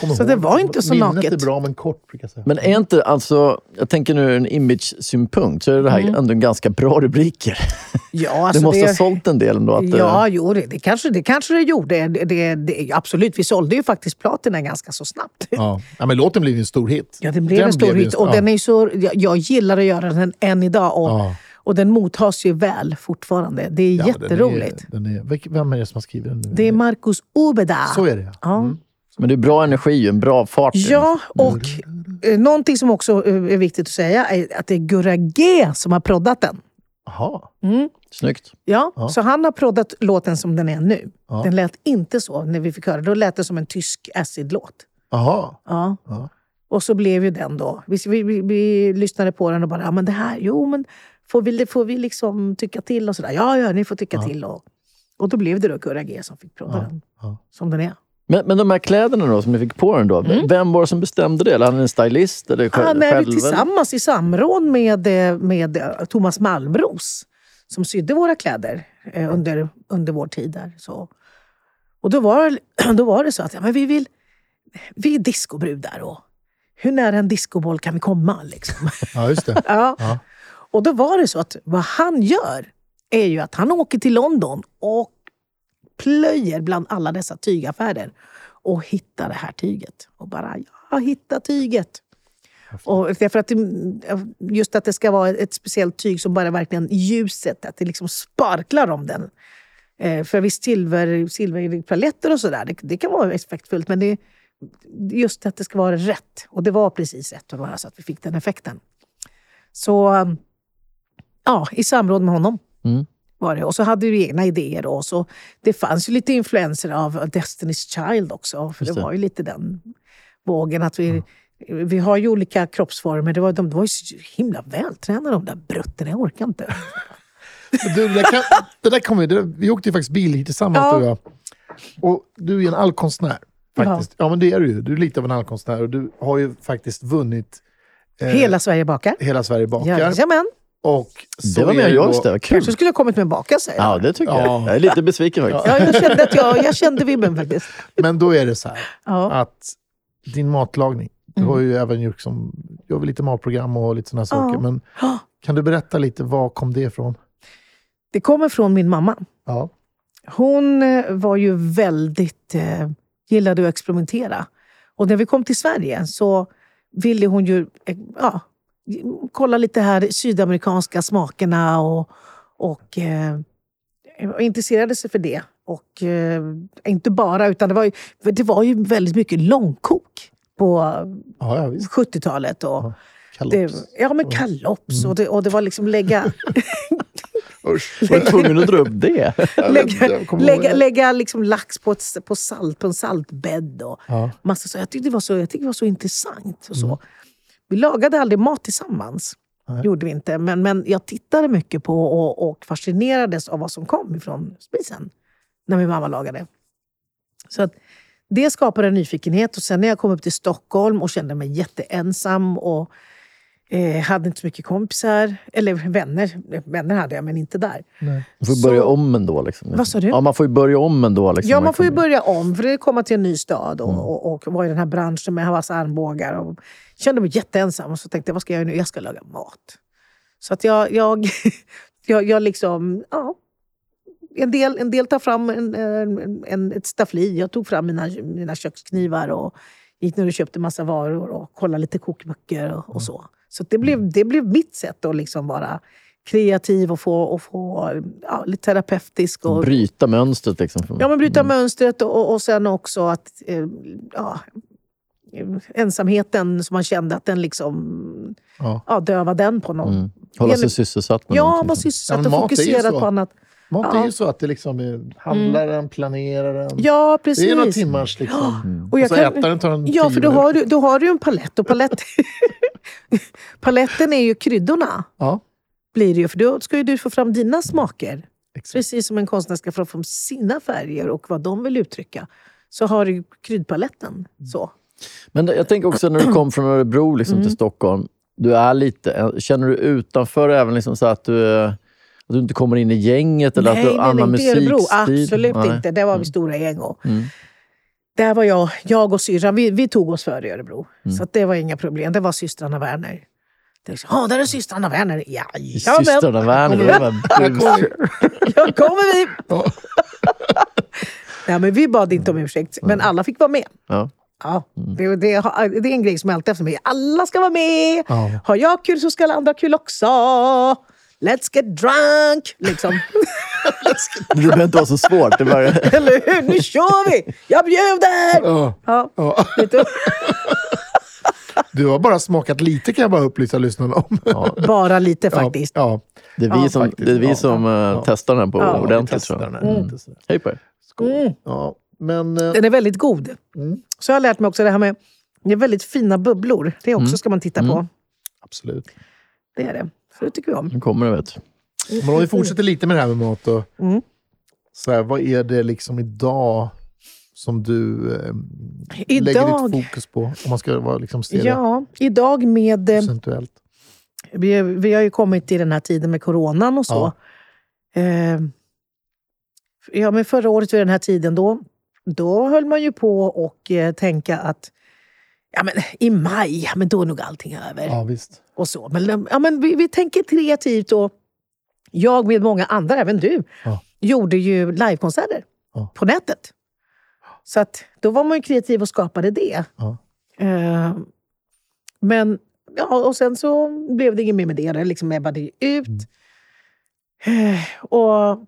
kommer Så ihåg. det var inte så Minnet naket. är bra, men kort brukar jag säga. Men är inte, alltså, jag tänker nu ur en image-synpunkt, så är det här ändå en ganska bra rubriker. Ja, det Mm. alltså måste det, ha sålt en del ändå. Att, Ja, eh, jo, det, det, kanske, det kanske det gjorde. Det, det, det, absolut, vi sålde ju faktiskt platina ganska så snabbt. Ja. ja, men låten blev ju en stor hit. Ja, det blev Den en stor blev hit. Och ja. den är så, jag, jag gillar att göra den än idag. Och, Ja. Och den mottas ju väl fortfarande. Det är Ja, men den är- jätteroligt. Den är, vem är det som har skrivit den nu? Det är Marcus Ubeda. Så är det ja. Ja, Men det är bra energi, en bra fart. ja och eh, någonting som också eh, är viktigt att säga är att det är Gurra G som har proddat den. Jaha. Snyggt. Ja, Så han har proddat låten som den är nu. Ja. Den lät inte så när vi fick höra Då lät det som en tysk acid-låt. Jaha. Ja. Ja. Och så blev ju den då... Vi, vi, vi, vi lyssnade på den och bara, ja men det här, jo men får vi, får vi liksom tycka till och sådär? Ja, ja, ni får tycka till. Och, och då blev det då Gurra G som fick prodda den. ja. Som den är. Men, men de här kläderna då, som ni fick på den då, vem var det som bestämde det? Eller hade ni en stylist? Eller själv, Mm. Ja, nej, själv, tillsammans i samråd med, med eh, Thomas Malmros som sydde våra kläder eh, under, under vår tid där. Så. Och då var, då var det så att ja, men vi, vill, vi är discobrudar och hur nära en discoboll kan vi komma? Liksom. ja, just det. Ja. Ja. Och då var det så att vad han gör är ju att han åker till London och plöjer bland alla dessa tygaffärer och hittar det här tyget. Och bara, jag har hittat tyget. Och därför att det, just att det ska vara ett speciellt tyg som bara verkligen ljuset, att det liksom sparklar om den. Eh, för visst, silver, silverpaletter och sådär, det, det kan vara effektfullt, men det, just att det ska vara rätt. Och det var precis rätt, bara så att vi fick den effekten. Så ja, i samråd med honom Mm. var det. Och så hade vi egna idéer. Och så, det fanns ju lite influenser av Destiny's Child också. För det det. var ju lite den vågen. att vi, vi har ju olika kroppsformer. Det var, de var ju så himla vältränade de där bruttorna. Jag orkar inte. Du, det, kan, det där kommer, det, vi åkte ju faktiskt bil hit tillsammans Ja. du och jag. Och du är en allkonstnär. Faktiskt. Ja. men det är du ju. Du är lite av en allkonstnär och du har ju faktiskt vunnit eh, Hela Sverige bakar. Hela Sverige bakar. Jajamän. Och så Det var mer jag. Kul. Kanske skulle ha kommit med baka säger Ja, jag. det tycker Ja. jag. Jag är lite besviken faktiskt. Ja, jag kände, att jag, jag kände vibben faktiskt. Men då är det så här Ja. att din matlagning, du har ju även gjort som, gör väl lite matprogram och lite sådana saker. Men kan du berätta lite, var kom det ifrån? Det kommer från min mamma. Ja. Hon eh, var ju väldigt... Eh, gillade att experimentera. Och när vi kom till Sverige så ville hon ju eh, ja, kolla lite här sydamerikanska smakerna och, och eh, intresserade sig för det. Och eh, inte bara, utan det var, ju, det var ju väldigt mycket långkok på Ja, ja, visst. 70-talet. Och Kalops. det, ja, men kalops. Och, det, och det var liksom lägga... Usch. Var du tvungen att dra upp det? lägga, jag lägga, lägga liksom lax på, ett, på, salt, på en saltbädd. Och Ja. massa så. Jag tyckte det var så, jag tyckte det var så intressant. Och så. Vi lagade aldrig mat tillsammans. gjorde vi inte. Men, men jag tittade mycket på och, och fascinerades av vad som kom ifrån spisen. När min mamma lagade. Så att det skapade en nyfikenhet. Och sen när jag kom upp till Stockholm och kände mig jätteensam och eh, hade inte så mycket kompisar. Eller vänner. Vänner hade jag, men inte där. Man får Så- börja om ändå. Liksom. Vad sa du? Ja, man får ju börja om ändå. Liksom. Ja, man får ju kan- börja om. För det komma till en ny stad och, och, och vara i den här branschen med massa armbågar. Och kände mig jätteensam och så tänkte jag, vad ska jag göra nu? Jag ska laga mat. Så att jag, jag, jag, jag liksom, ja. En del, en del tar fram en, en, en, ett staffli. Jag tog fram mina, mina köksknivar och gick ner och köpte massa varor och kollade lite kokböcker och, och så. Så det, blev, det blev mitt sätt att liksom vara kreativ och få, och få ja, lite terapeutisk. Och, Bryta mönstret. Liksom. Ja, men bryta mönstret och, och, sen också att eh, ja, ensamheten som man kände att den liksom Ja. ja, döva den på någon. Mm. Hålla sig sysselsatt med Ja, vara Ja, sysselsatt men och fokuserad så. på annat. Mat Ja. är ju så att det liksom är handlaren, planeraren. Ja, det är några precis. timmars liksom. Och jag Och så kan- ätaren tar en Ja, för då minuter. har, du, då har du en palett. Och palett paletten är ju kryddorna. Ja, Blir det ju, för då ska ju du få fram dina smaker. exakt. Precis som en konstnär ska få fram sina färger och vad de vill uttrycka. Så har du kryddpaletten. Så. Men jag tänker också när du kom från Örebro liksom, Mm. till Stockholm. Du är lite, känner du utanför även liksom så att du, att du inte kommer in i gänget? Eller att du har annan inte Örebro. musikstil? Absolut Nej. inte. Där var vi stora gäng. Och Mm. Där var jag, jag och syrran, vi, vi tog oss före Örebro. Mm. Så att det var inga problem. Det var systrarna Werner. Det Ja, där är systrarna Werner. Ja, ja Systrarna Werner. det Jag kommer vi! Nej, men vi bad inte om ursäkt, men alla fick vara med. Ja. Ja, det, det, har- det är en grej som alltid efter mig. Alla ska vara med! Ja. Har jag kul så ska alla andra ha kul också! Let's get drunk! Liksom. Det behöver inte vara så svårt. Det bara, Eller hur? Nu kör vi! Jag bjuder! Ja. Ja, Ja. vet du? Har bara smakat lite kan jag bara upplysa lyssnarna om. ja, Bara lite faktiskt. Ja, det är vi Ja, som, faktiskt. det är vi Ja, som eh, testar den här på Ja, ordentligt. Tror jag. den här Mm. Hej på er. Mm. Ja, men... eh, Den är väldigt god. Så jag har lärt mig också det här med det är väldigt fina bubblor. Det också ska man titta på. Absolut. Det är det. Så det tycker vi om. Nu kommer det. Vet. Men om vi fortsätter lite med det här med mat då. Mm. Så här, vad är det liksom idag som du eh, lägger Idag, ditt fokus på? Om man ska vara liksom se ja, idag med... eh, procentuellt. Vi, vi har ju kommit till den här tiden med coronan och så. Eh, ja, men förra året vid den här tiden då, då höll man ju på och eh, tänka att ja, men, i maj, men då är nog allting över. Ja, visst. och så. Men, ja, men vi, vi tänker kreativt och jag med många andra, även du, Ja. gjorde ju livekonserter Ja. på nätet. Så att, då var man ju kreativ och skapade det. Ja. Eh, men, ja, och sen så blev det inget mer med det. Det liksom ebbade ut. Mm. Eh, och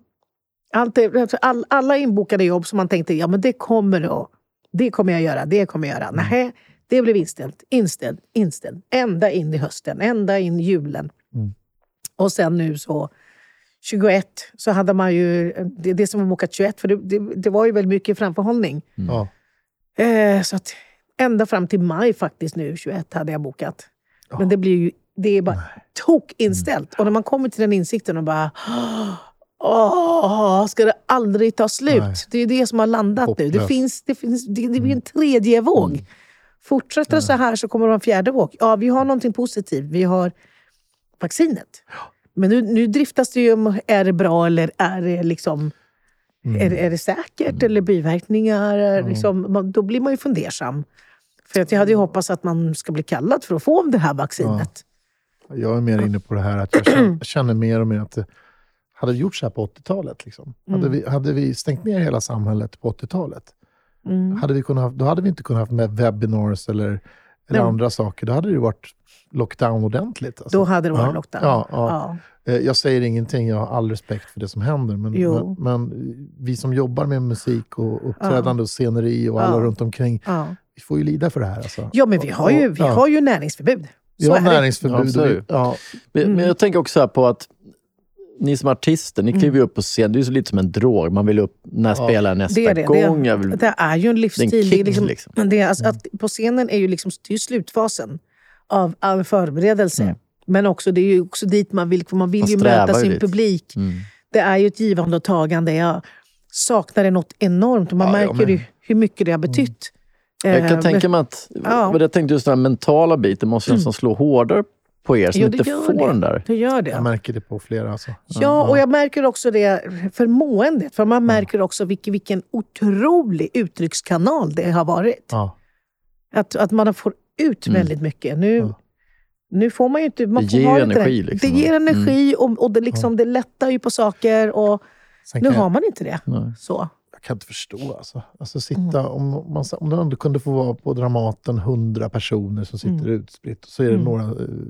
allt det, all, alla inbokade jobb som man tänkte, ja men det kommer att, det kommer jag göra, det kommer jag göra. Mm. Nej, det blev inställt, inställt, inställt. Ända in i hösten, ända in i julen. Mm. Och sen nu så 21 så hade man ju, det, det som var bokat 21, för det, det, det var ju väldigt mycket framförhållning. Ja. Eh, så att ända fram till maj faktiskt nu, 21, hade jag bokat. Men det blir ju det är bara tok inställt. Och när man kommer till den insikten och bara... Åh, ska det aldrig ta slut? Nej. Det är det som har landat nu. Det, Hopplöst. finns, det, finns, det, det blir en tredje våg. Fortsätter det så här så kommer det vara en fjärde våg. Ja, vi har någonting positivt. Vi har vaccinet. Men nu, nu driftas det ju om, är det bra eller är det liksom... Är, det- är det säkert eller biverkningar? Är det Liksom, man, då blir man ju fundersam. För att jag hade ju hoppats att man ska bli kallad för att få det här vaccinet. Jag är mer inne på det här att jag känner, känner mer och mer att hade vi gjort så här på 80-talet. Liksom. Mm. Hade, vi, hade vi stängt ner hela samhället på 80-talet, Mm. hade vi kunnat, då hade vi inte kunnat ha med webinars eller, eller Nej. andra saker. Då hade det ju varit lockdown ordentligt. Alltså. Då hade det varit Ja, lockdown. Ja, ja. Eh, Jag säger ingenting, jag har all respekt för det som händer. Men, men, men vi som jobbar med musik och uppträdande och sceneri och alla Ja. runt omkring, Ja. vi får ju lida för det här. Alltså. ja, men vi har ju, vi Ja. har ju näringsförbud. Vi Så har är det. näringsförbud. Ja, vi, ja, Men, Mm. men jag tänker också här på att ni som artister, ni kliver ju upp på scen. Det är ju så lite som en drog. Man vill upp, när spelar jag nästa Det är det. gång? Jag Det, vill, det är ju en livsstil. Det är en är kick, liksom, liksom. det är alltså att på scenen är ju liksom, är slutfasen av all förberedelse. Men också, det är ju också dit man vill. för Man vill Man ju möta sin dit. publik. Mm. Det är ju ett givande och tagande. Jag saknar det något enormt. Man Ja, jag märker ju hur mycket det har betytt. jag Eh, kan tänka mig att, ja. jag tänkte just den här mentala biten måste nästan slå hårdare på er som Jo, det inte gör får det. den där. Det gör det. jag märker det på flera. Alltså. Ja, och jag märker också det för måendet. För man märker också vilken, vilken otrolig uttryckskanal det har varit. Ja. Att, att man får ut väldigt mycket. Nu, Ja. nu får man ju inte... Man Det får ger ha energi, Det. liksom. det ger energi och, och det, liksom, det lättar ju på saker. Och Sen nu har jag, man inte det. Nej. Så. Kan inte förstå. Alltså. Alltså, sitta, om, om, man, om det ändå kunde få vara på Dramaten hundra personer som sitter utspritt, så är det några, eh,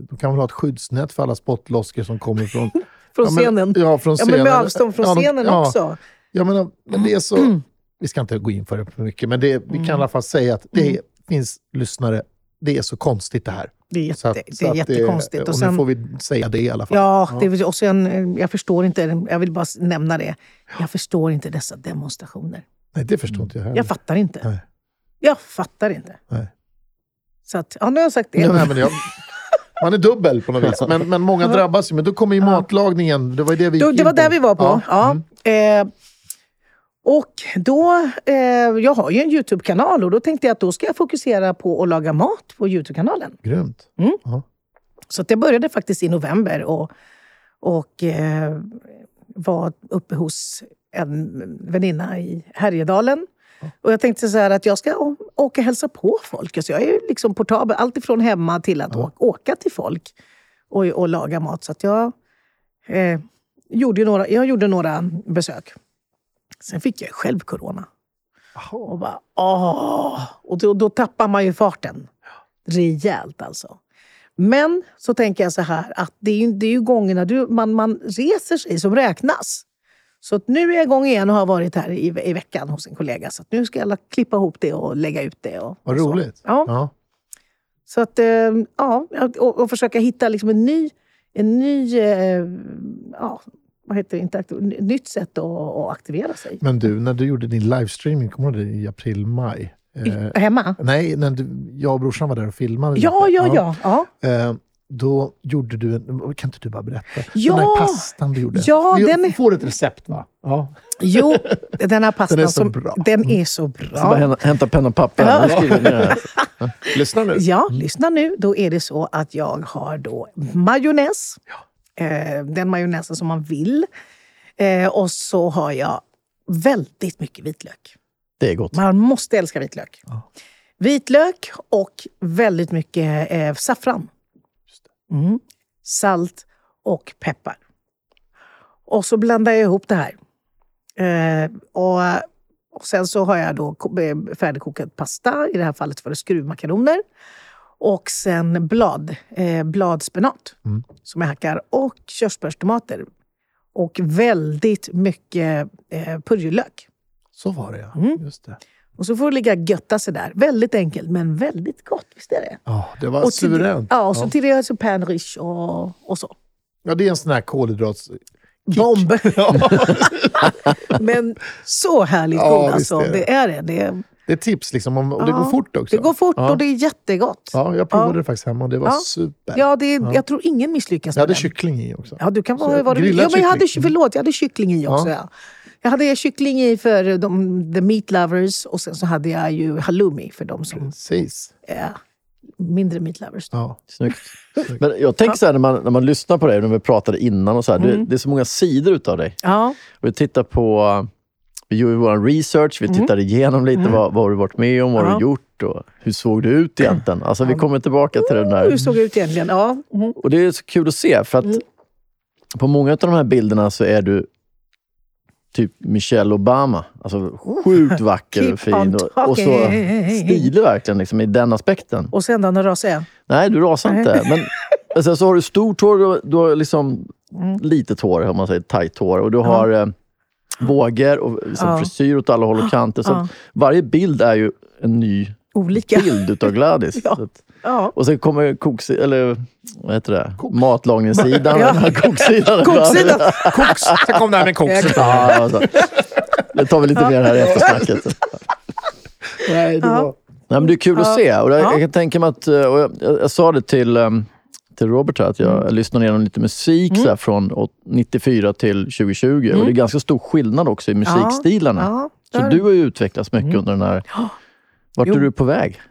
de kan väl ha ett skyddsnät för alla spottloskor som kommer från Från Ja, men- scenen. Ja, från Ja, scenen. men med avstånd från Ja, scenen ja, också. Jag menar, men det är så... Vi ska inte gå in för det för mycket, men det, vi kan i alla fall säga att det finns lyssnare. Det är så konstigt det här. Det är, jätte, Så att- det är att jättekonstigt. och och nu sen, får vi säga det i alla fall. Ja, det är också en, eh, jag förstår inte. Jag vill bara nämna det. Jag förstår inte dessa demonstrationer. Nej, det förstår inte jag heller. Jag fattar inte. Nej. Jag fattar inte. Nej. Så att, ja, nu har jag sagt det. Nej, men jag, man är dubbel på något vis. Men, men många drabbas ju. Men då kommer ju matlagningen. Det var ju det vi Då, det var där vi var på. Ja. Ja. Mm. Eh, och då, eh, jag har ju en Youtube-kanal och då tänkte jag att då ska jag fokusera på att laga mat på Youtube-kanalen. Grymt. Så att jag började faktiskt i november och, och eh, var uppe hos en väninna i Härjedalen. Och jag tänkte så här att jag ska åka och hälsa på folk. Alltså jag är ju liksom portabel, allt ifrån hemma till att å- åka till folk och, och laga mat. Så att jag, eh, gjorde några, jag gjorde några besök. Sen fick jag själv corona. Och bara, åh! Och då, då tappar man ju farten. Rejält alltså. Men så tänker jag så här att det är ju, det är ju gångerna du, man, man reser sig som räknas. Så att nu är jag igång igen och har varit här i, i veckan hos en kollega. Så nu ska jag klippa ihop det och lägga ut det. Och, Vad och roligt. Ja. Ja. Så att, eh, ja, och, och försöka hitta liksom en ny, en ny eh, ja, vad heter det, interaktiv, nytt sätt att, att aktivera sig. Men du, när du gjorde din livestreaming, kommer du ihåg det, i april, maj? Eh, Hemma? nej, när du, jag och brorsan var där och filmade. Ja, lite. ja, ja. ja. Eh, då gjorde du en... Kan inte du bara berätta? Ja! Den där pastan du gjorde. Ja, Vi den får ett recept va? Ja. Jo, den här pastan Den är så som, bra. Den är så Så bara bra. hämta, penna och papper. Ja. Här. Lyssna nu. Ja, lyssna nu. Då är det så att jag har då majonnäs. Eh, den majonnäsen som man vill. Eh, och så har jag väldigt mycket vitlök. Det är gott. Man måste älska vitlök. Vitlök och väldigt mycket eh, saffran. Mm. Salt och peppar. Och så blandar jag ihop det här. Eh, och, och Sen så har jag då eh, färdigkokad pasta. I det här fallet var det skruvmakaroner. Och sen blad, eh, bladspenat som jag hackar. Och körsbärstomater. Och väldigt mycket eh, purjolök. Så var det ja. Mm. Just det. Och så får det ligga och götta sig där. Väldigt enkelt, men väldigt gott. Visst är det? Ja, det var Och till, suveränt. ja, och så till det så pan riche och, och så. Ja, det är en sån här kolhydrats... Bomb! men så härligt Ja, god alltså. är det. Det är det. det är, Det är tips liksom, om, och det Ja, går fort också. Det går fort Ja. och det är jättegott. Ja, jag provade Ja. det faktiskt hemma och det var Ja. super. Ja, det är, jag tror ingen misslyckas Jag hade med den. kyckling i också. Ja, du kan vara vad du vill. Ja, men jag hade, förlåt, jag hade kyckling i också. Ja. Ja. Jag hade kyckling i för de, the meat lovers och sen så hade jag ju halloumi för de som Precis. är mindre meat lovers. Ja. Snyggt. Men jag tänker så här när man, när man lyssnar på dig, när vi pratade innan och så här, Mm. det, det är så många sidor utav dig. Ja, Och vi tittar på, vi gjorde vår research, vi tittar igenom lite vad, vad har du varit med om, vad har Mm. Ja. du gjort och hur såg du ut egentligen? Alltså vi kommer tillbaka till den där. hur såg det ut egentligen? Ja. Mm. Och det är så kul att se för att på många av de här bilderna så är du typ Michelle Obama. Alltså sjukt vacker och fin och, och så stilig verkligen liksom, i den aspekten. Och sen då, när rasar jag? Nej, du rasar inte. Men sen så har du stort hår, du, har- du har liksom Mm. litet hår, om man säger tajt hår. Och du har eh, vågor och liksom Ja. frisyr åt alla håll och kanter. Så Ja. varje bild är ju en ny Olika. bild utav Gladys. Ja. Så att, Ja. och sen kommer koks, eller vad heter det? Matlagningssidan. Ja. Koksidan. Koksidan. Koks! Sen kom det här med koks. Ja, alltså. Det tar vi lite mer här i eftersnacket. Nej, det var... Nej, men det är kul att se. Och jag, Ja. jag kan tänka mig att, eh, och jag, jag, jag sa det till, um, till Robert här, att jag, Mm. jag lyssnade igenom lite musik så här, från åt- 94 till 2020. Och det är ganska stor skillnad också i musikstilarna. Mm. Ja, Så du har ju utvecklats mycket under den här... Vart Jo. är du på väg?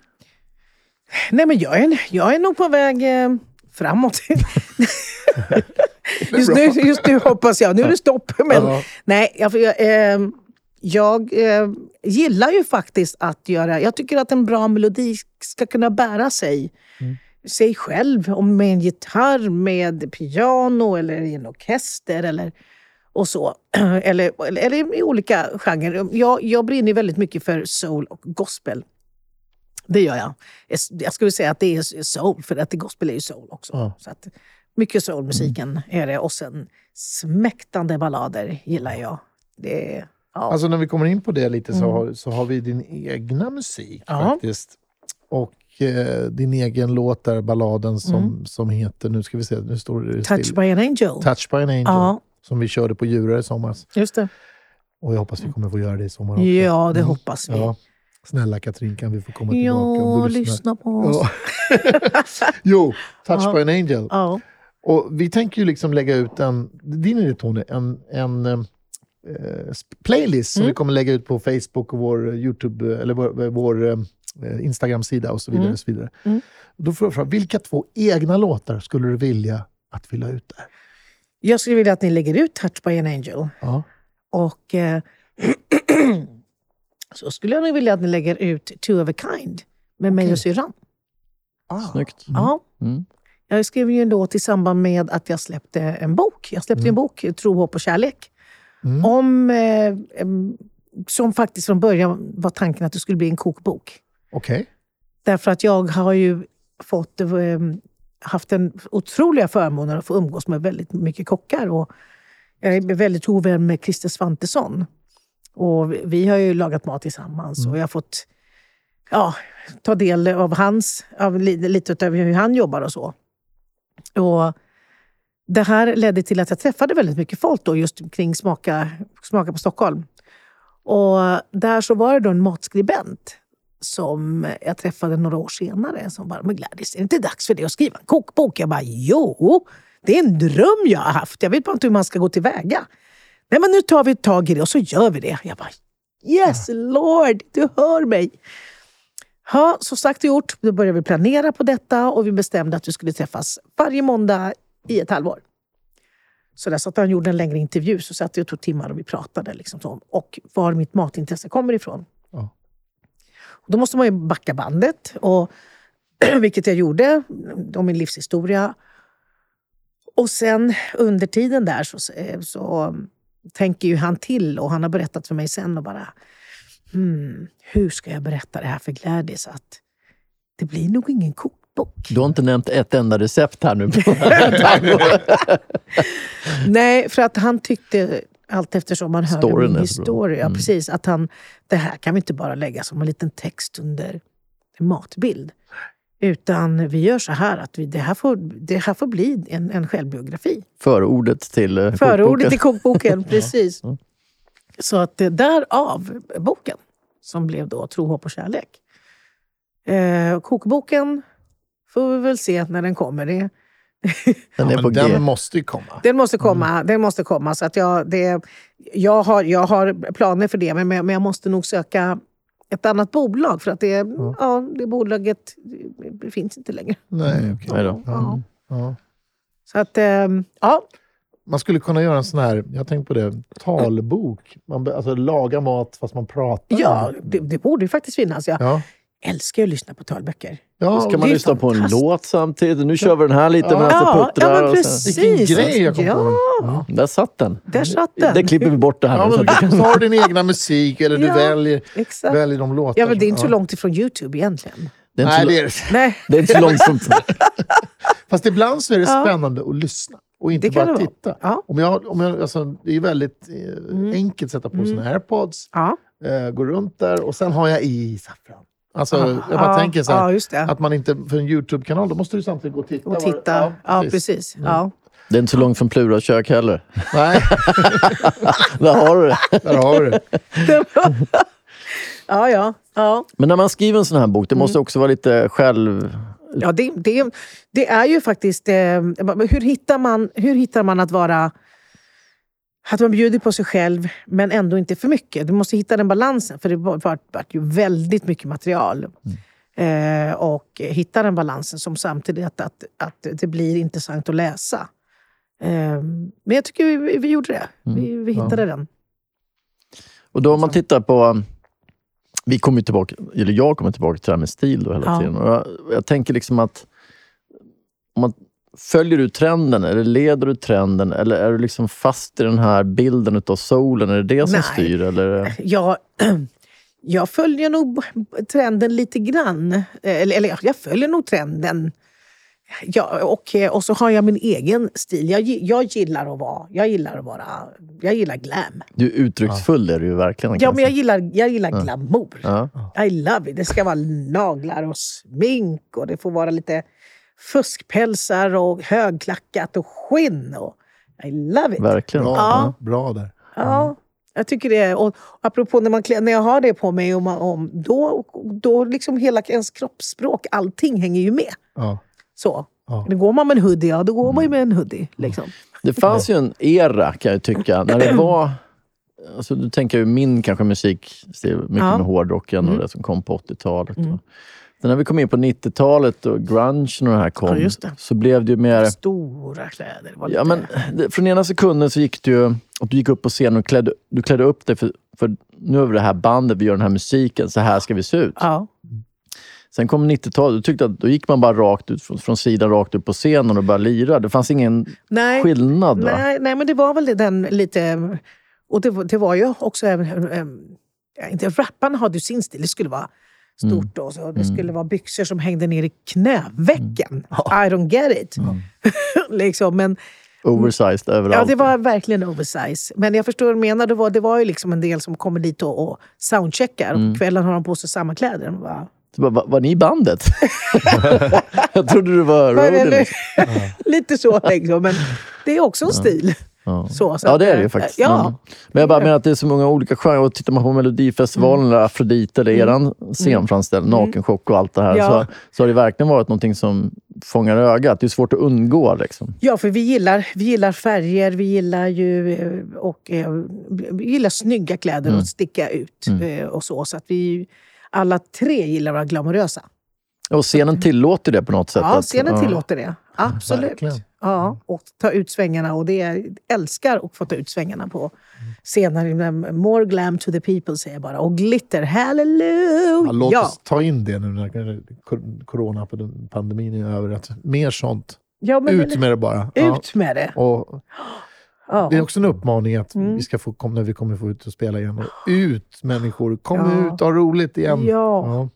Nej, men jag är, jag är nog på väg eh, framåt. just, nu, just nu hoppas jag. Nu är det stopp. Men, Ja. Nej, jag, jag, eh, jag eh, gillar ju faktiskt att göra... Jag tycker att en bra melodi ska kunna bära sig. Sig själv. Om med en gitarr, med piano eller i en orkester. Eller, och så. Eller, eller, i olika genrer. Jag, jag brinner väldigt mycket för soul och gospel. Det gör jag. Jag skulle säga att det är soul, för att gospel är ju soul också. Ja. Så att, mycket soulmusiken är det. Och sen smäktande ballader gillar jag. Det ja. Alltså när vi kommer in på det lite så, har, så har vi din egna musik Mm. Ja. faktiskt. Och eh, din egen låt där, balladen som, som heter, nu ska vi se, nu står det Mm. Touch still. by an angel. Touch by an angel. Ja. Som vi körde på Djurö i somras. Just det. Och jag hoppas vi kommer få göra det i sommar också. Ja, det hoppas vi. Ja. Snälla Katrin, kan vi få komma tillbaka? Ja, om du lyssna på oss. Ja. jo, Touch Ja. by an angel. Ja. Och vi tänker ju liksom lägga ut en, din idé Tony, en, en eh, sp- playlist som Mm. vi kommer lägga ut på Facebook och vår Youtube, eller vår, vår eh, Instagram-sida och så vidare. Och så vidare. Mm. Då får jag fråga, vilka två egna låtar skulle du vilja att vi la ut där? Jag skulle vilja att ni lägger ut Touch by an angel. Ja. Och eh, så skulle jag nog vilja att ni lägger ut Two of a kind med mig och syrran. Ah. Snyggt. Ja. Mm. Jag skrev ju en låt i samband med att jag släppte en bok. Jag släppte en bok, Tro, hopp och kärlek. Mm. Om, eh, som faktiskt från början var tanken att det skulle bli en kokbok. Okej. Därför att jag har ju fått, eh, haft den otroliga förmånen att få umgås med väldigt mycket kockar. Och jag är väldigt god vän med Christer Svantesson. Och vi- har ju lagat mat tillsammans och jag har fått ja, ta del av hans, av li- lite av hur han jobbar och så. Och det här ledde till att jag träffade väldigt mycket folk då just kring Smaka, smaka på Stockholm. Och där så var det då en matskribent som jag träffade några år senare som bara, men Gladys, är det inte dags för dig att skriva en kokbok? Jag bara, jo, det är en dröm jag har haft. Jag vet bara inte hur man ska gå tillväga. Nej, men nu tar vi tag i det och så gör vi det. Jag bara, yes Lord, du hör mig. Ja, så sagt och gjort. Då började vi planera på detta och vi bestämde att vi skulle träffas varje måndag i ett halvår. Så där satt han gjorde en längre intervju, så satt vi och tog timmar och vi pratade liksom om och var mitt matintresse kommer ifrån. Ja. Då måste man ju backa bandet, och, vilket jag gjorde, om min livshistoria. Och sen under tiden där så, så tänker ju han till och han har berättat för mig sen och bara hmm, hur ska jag berätta det här för Gladys att det blir nog ingen kokbok. Du har inte nämnt ett enda recept här nu. Nej, för att han tyckte allt eftersom man hörde Storyn min historia, Mm. precis, att han, det här kan vi inte bara lägga som en liten text under en matbild. Utan vi gör så här att vi, det, här får, det här får bli en, en självbiografi. Förordet till eh, Förordet kokboken. till kokboken, precis. Så att det därav boken. som blev då Tro, hopp och kärlek. Eh, kokboken får vi väl se när den kommer. Det, Den är Ja, den måste ju komma. den måste komma. Den måste komma så att jag, det, jag, har, jag har planer för det, men, men jag måste nog söka ett annat bolag för att det, ja. det bolaget det finns inte längre. Nej, okej. Nej då. Ja. Ja. Så att, ehm, ja. Man skulle kunna göra en sån här, jag har tänkt på det, talbok. Man, alltså laga mat fast man pratar. Ja, det, det borde ju faktiskt finnas. Ja. Älskar ju att lyssna på talböcker. Ja, Ska man lyssna på en låt samtidigt? Nu kör vi den här lite Ja. medan Ja, det puttrar. ja, men och sen- precis. Vilken grej jag kom ja, på. Där satt den. Där satt den. Det klipper vi bort det här. Ja, men du kan- har din egna musik eller du Ja, väljer, Exakt. väljer de låtar. Ja, men det är inte så långt ifrån Youtube egentligen. det är inte Nej, så- det är Nej, det är inte så långt som... Fast ibland så är det Ja. spännande att lyssna och inte bara titta. Ja. Om jag, om jag, alltså, det är väldigt eh, enkelt att sätta på sina airpods, ja. eh, gå runt där och sen har jag i saffran. Alltså, jag bara ja, tänker så här, det. att man inte, för en YouTube-kanal, då måste du samtidigt gå och titta. Och var- titta. Ja, precis. Ja. Det är inte så långt från Plura kök heller. Nej, Där har du det. där har du det. ja, ja. ja. Men när man skriver en sån här bok, det Mm. måste också vara lite själv... ja det, det, det är ju faktiskt... Eh, hur, hittar man, hur hittar man att vara... Att man bjuder på sig själv, men ändå inte för mycket. Du måste hitta den balansen, för det var, var, var ju väldigt mycket material. Eh, och hitta den balansen som samtidigt att, att, att det blir intressant att läsa. Eh, men jag tycker vi, vi gjorde det. Vi, vi hittade den. Och då om man tittar på... Vi kommer tillbaka, eller jag kommer tillbaka till det här med stil då hela Ja. tiden. Och jag, jag tänker liksom att om man Följer du trenden eller leder du trenden eller är du liksom fast i den här bilden utav solen? Är det det som Nej. styr? Eller? Jag, jag följer nog trenden lite grann. Eh, Eller, eller ja, jag följer nog trenden. Ja, och, eh, och så har jag min egen stil. Jag, jag gillar att vara... Jag gillar att vara... Jag gillar glam. Du är uttrycksfull är du ju verkligen. Ja, men jag gillar, jag gillar glamour. Ja. I love it. Det ska vara naglar och smink och det får vara lite fuskpälsar och högklackat och skinn. Och I love it. Verkligen. Bra, Ja. bra där. Ja, jag tycker det. Och apropå när, man, klä- när jag har det på mig, och man, om, då, då liksom hela ens kroppsspråk, allting hänger ju med. Ja. Så. Ja. Det går man med en hoodie, ja då går man ju med en hoodie. Liksom. Det fanns ju en era kan jag tycka, när det var... Alltså, du tänker ju min kanske musikstil, mycket Ja. med hårdrocken och det som kom på 80-talet. och- Sen när vi kom in på 90-talet och grungen och det här kom, Ja, det. så blev det ju mer... Stora kläder. Var Ja, lite- men det, från ena sekunden så gick det ju att du gick upp på scenen och klädde, du klädde upp dig för, för nu är vi det här bandet, vi gör den här musiken, så här ska vi se ut. ja. Sen kom 90-talet, du tyckte att då gick man bara rakt ut från, från sidan, rakt upp på scenen och började lira. Det fanns ingen Nej, skillnad. Va? nej, nej, men det var väl den lite... Och det, det var ju också äm, ja, inte, rapparna hade ju sin stil. Det skulle vara stort. Och så. Det skulle vara byxor som hängde ner i knävecken. I don't get it. liksom, men, Oversized överallt. Ja, det var verkligen oversize. Men jag förstår vad du menar. Det var, det var ju liksom en del som kommer dit och, och soundcheckar. Och på kvällen har de på sig samma kläder. De bara, bara, var, var ni bandet? jag trodde du var roadie. Lite så liksom. Men det är också en stil. Ja. Så, så Ja, det är det ju eh, faktiskt. Ja. Men, men jag bara menar att det är så många olika genrer. Tittar man på Melodifestivalen eller Afrodite eller eran scenframställning, Nakenchock och allt det här, Mm. Ja. så, så har det verkligen varit någonting som fångar ögat. Det är svårt att undgå. Liksom. Ja, för vi gillar, vi gillar färger, vi gillar ju eh, och, eh, vi gillar snygga kläder Mm. och sticka ut. eh, och så, så att vi alla tre gillar att vara glamorösa. Och scenen tillåter det på något sätt. Ja, att- scenen ja. tillåter det. Absolut. verkligen. Ja, och ta ut svängarna. Och det är, älskar att få ta ut svängarna på scener. More glam to the people, säger jag bara. Och glitter, halleluja! Ja, låt oss ta in det nu när coronapandemin är över. Att mer sånt. ja, men, Ut med det bara. Ja. Ut med det! Och Ja. det är också en uppmaning att Mm. vi ska få, när vi kommer få ut och spela igen. Och ut människor, kom Ja. ut ha roligt igen. Ja.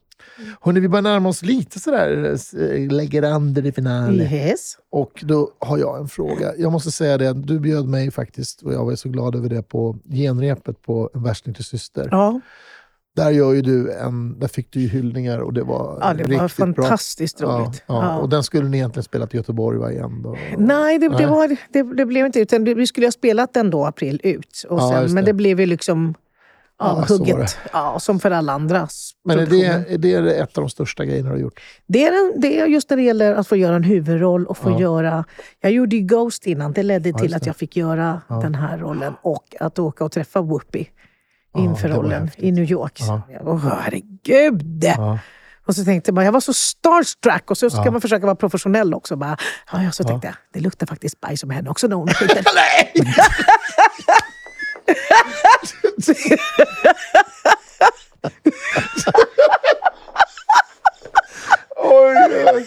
Hörrni, vi börjar närma oss lite sådär, eh, lägger under i finale. Yes. Och då har jag en fråga. Jag måste säga det, du bjöd mig faktiskt, och jag var så glad över det, på genrepet på En värsting till syster. Ja, Där, gör ju du en, där fick du ju hyllningar och det var ja det var riktigt fantastiskt bra. roligt. Ja, ja. Och den skulle ni egentligen spela till Göteborg va, igen då? Nej, det, Nej. det, var, det, det blev inte. Utan vi skulle ha spelat den då april ut. Och sen, men det. det blev ju liksom... av Ja, hugget. Ja, som för alla andra Men är det, är det ett av de största grejerna du har gjort? Det är, en, det är just när det gäller att få göra en huvudroll och få Ja. göra... Jag gjorde ju Ghost innan. Det ledde till just att jag fick göra den här rollen och att åka och träffa Whoopi Ja, inför rollen i New York. Ja. Åh, herregud! Ja. Och så tänkte man, jag var så starstruck och så ska Ja. man försöka vara professionell också. Bara, ja, ja, så tänkte jag, det luktar faktiskt bajs om henne också när hon skiter. oj.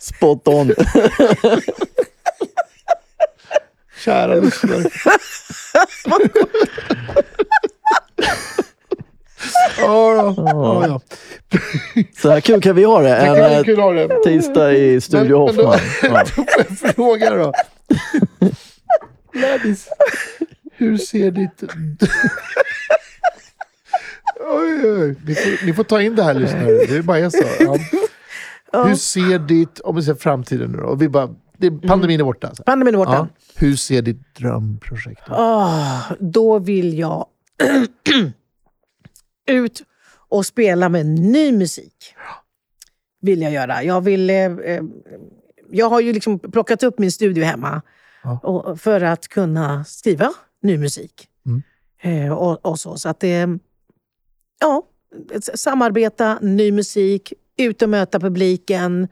Spot on. Kära lyssnare. Ja, ja, ja. Så här kul kan vi ha det. Det En vi eh, kul ha det. tisdag i Studio Men- men då- Hoffman. Ja. Då får jag fråga då. Gladys, hur ser ditt... Oj, oj. Ni, får, ni får ta in det här lyssnare. Det är bara jag sa. Ja. Hur ser ditt, om vi ser framtiden nu då, och vi bara, det, pandemin är borta. Alltså. Pandemin är borta. Ja. Hur ser ditt drömprojekt ut? Ah, då vill jag ut och spela med ny musik. Vill jag göra. Jag, vill, eh, eh, jag har ju liksom plockat upp min studio hemma Ja. för att kunna skriva ny musik. Mm. Eh, och, och så. så att det, ja, samarbeta, ny musik, ut och möta publiken.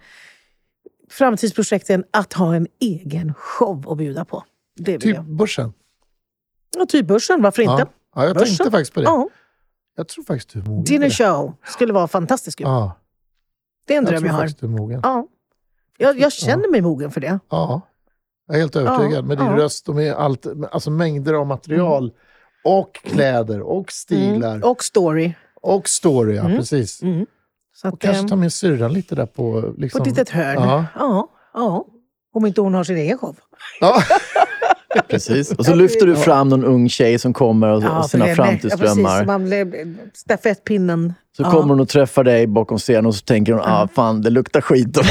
Framtidsprojekten, att ha en egen show att bjuda på. Det Typ jag. börsen? Ja, typ börsen, varför inte? Ja. ja, jag Börsen? tänkte faktiskt på det. Ja, Jag tror faktiskt du är mogen. dinner show skulle vara fantastiskt kul. Ja, Det är en jag dröm tror jag har. faktiskt du är mogen. Ja. Jag, jag känner mig mogen för det. Ja, jag är helt övertygad. Ja, med din ja. röst och med allt, alltså mängder av material. Och kläder och stilar. Mm. Och story. Och story, ja. Precis. Mm. Så att, Och kanske eh, ta med syrran lite där på... på Liksom, ett litet hörn. Ja. Ja. ja. Om inte hon har sin egen show. Ja. Precis. Och så lyfter du fram någon ung tjej som kommer och, och för sina framtidsdrömmar. Ja, precis. Stafettpinnen. Så Ja. kommer hon och träffar dig bakom scenen och så tänker hon, ah fan det luktar skit. The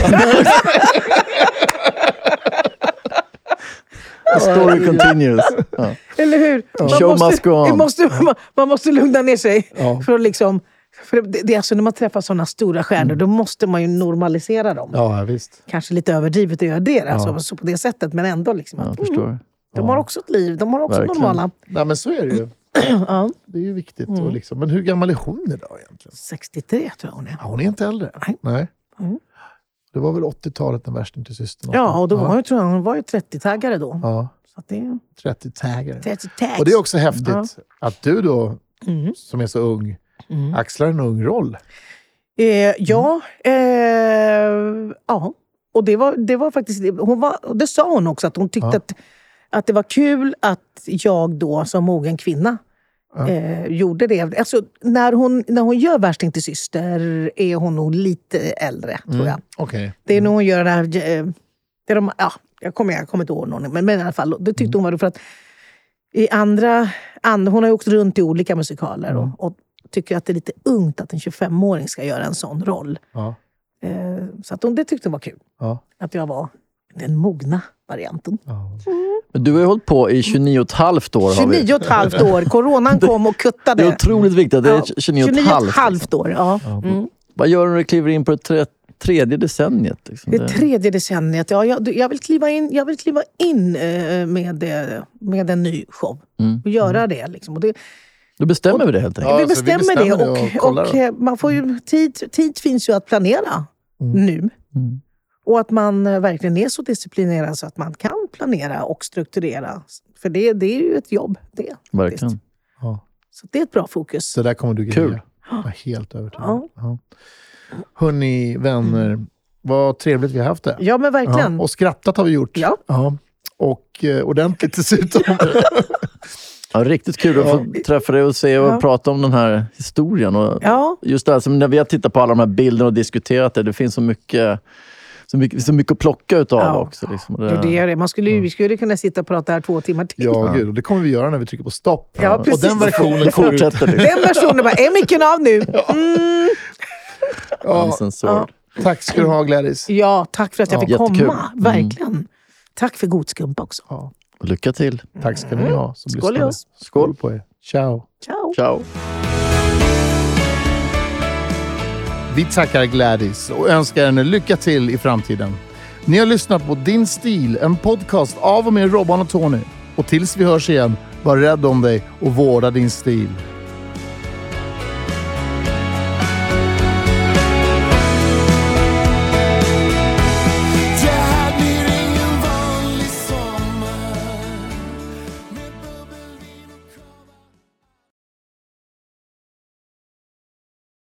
story continues. Ja. Eller hur? Man Show måste, must go on. måste, man, man måste lugna ner sig. Ja. För liksom, för det, det är alltså när man träffar sådana stora stjärnor, då måste man ju normalisera dem. ja, visst. Kanske lite överdrivet att göra det, alltså, så på det sättet, men ändå. Liksom, Jag att, förstår. De har också ett liv, de har också Verkligen. normala. Nej, men så är det ju. Ja. Det är ju viktigt. Mm. Och liksom, men hur gammal är hon idag egentligen? 63 tror jag hon är. Ja, hon är inte äldre. Nej. Mm. Det var väl 80-talet när värsting till systern Ja, och då var ja. hon, tror jag, hon var ju 30-taggare då. ja, Så att det är 30 taggare. 30 tags. Och det är också häftigt Ja. att du då, Mm. som är så ung, Mm. axlar en ung roll. Eh, ja, eh, ja. Och det var, det var faktiskt... Hon var, det sa hon också, att hon tyckte Ja. att, att det var kul att jag då som mogen kvinna eh, gjorde det. Alltså, när, hon, när hon gör Värsting till syster är hon nog lite äldre, tror jag. Okej. Det är nog hon gör det här... eh, Det är de, ja, jag, kommer, jag kommer inte ihåg någon, men, men i alla fall, det tyckte hon var roligt. För att i andra, and, hon har ju åkt runt i olika musikaler och, och tycker att det är lite ungt att en 25-åring ska göra en sån roll. Ja. Eh, så att hon, det tyckte hon var kul. Ja. Att jag var den mogna varianten. Ja. Men du har ju hållit på i 29 och ett halvt år. Har vi. 29 och ett halvt år. Coronan kom och kuttade. Det är otroligt viktigt att det är Ja, 29 och ett 29 och halvt. ett halvt år. Ja. Mm. Vad gör du när du kliver in på det tre, tredje decenniet? Liksom? Det tredje decenniet. Ja, jag, jag, vill kliva in, jag vill kliva in eh, med, eh, med en ny show. Mm. Och göra det. Liksom. Och det Då bestämmer vi det helt enkelt. Ja, vi, så vi bestämmer bestämmer det och, och och, eh, man får ju, tid, tid finns ju att planera nu. Mm. Och att man eh, verkligen är så disciplinerad så att man kan planera och strukturera. För det, det är ju ett jobb. Det, Verkligen. Ja. Så det är ett bra fokus. Så där kommer du greja. Kul. Jag är helt övertygad. Ja. Ja. Hörni, vänner. Vad trevligt vi har haft det. Ja, men verkligen. Ja, och skrattat har vi gjort. Ja. Och eh, ordentligt dessutom. Ja, riktigt kul att få träffa dig och se och Ja. prata om den här historien. Och Ja. Just det här, som när vi har tittat på alla de här bilderna och diskuterat det, det finns så mycket, så mycket, så mycket att plocka utav Ja. också. Liksom. Jo, det är det. Man skulle, ju- Vi skulle kunna sitta och prata här två timmar till. ja, gud. Och det kommer vi göra när vi trycker på stopp. Ja, och precis. den versionen Det ut. fortsätter. Liksom. Den versionen bara, är micken av nu? Mm. Ja, Uncensored. tack ska du ha Gladys. Ja, tack för att jag Ja. fick Jättekul. komma. Verkligen. Tack för god skumpa också. Ja, Och Lycka till. tack ska ni ha som Skål. Skål på er. Ciao! Ciao! Ciao! Vi tackar Gladys och önskar henne lycka till i framtiden. Ni har lyssnat på Din stil, en podcast av och med Robban och Tony. Och tills vi hörs igen, var rädd om dig och vårda din stil.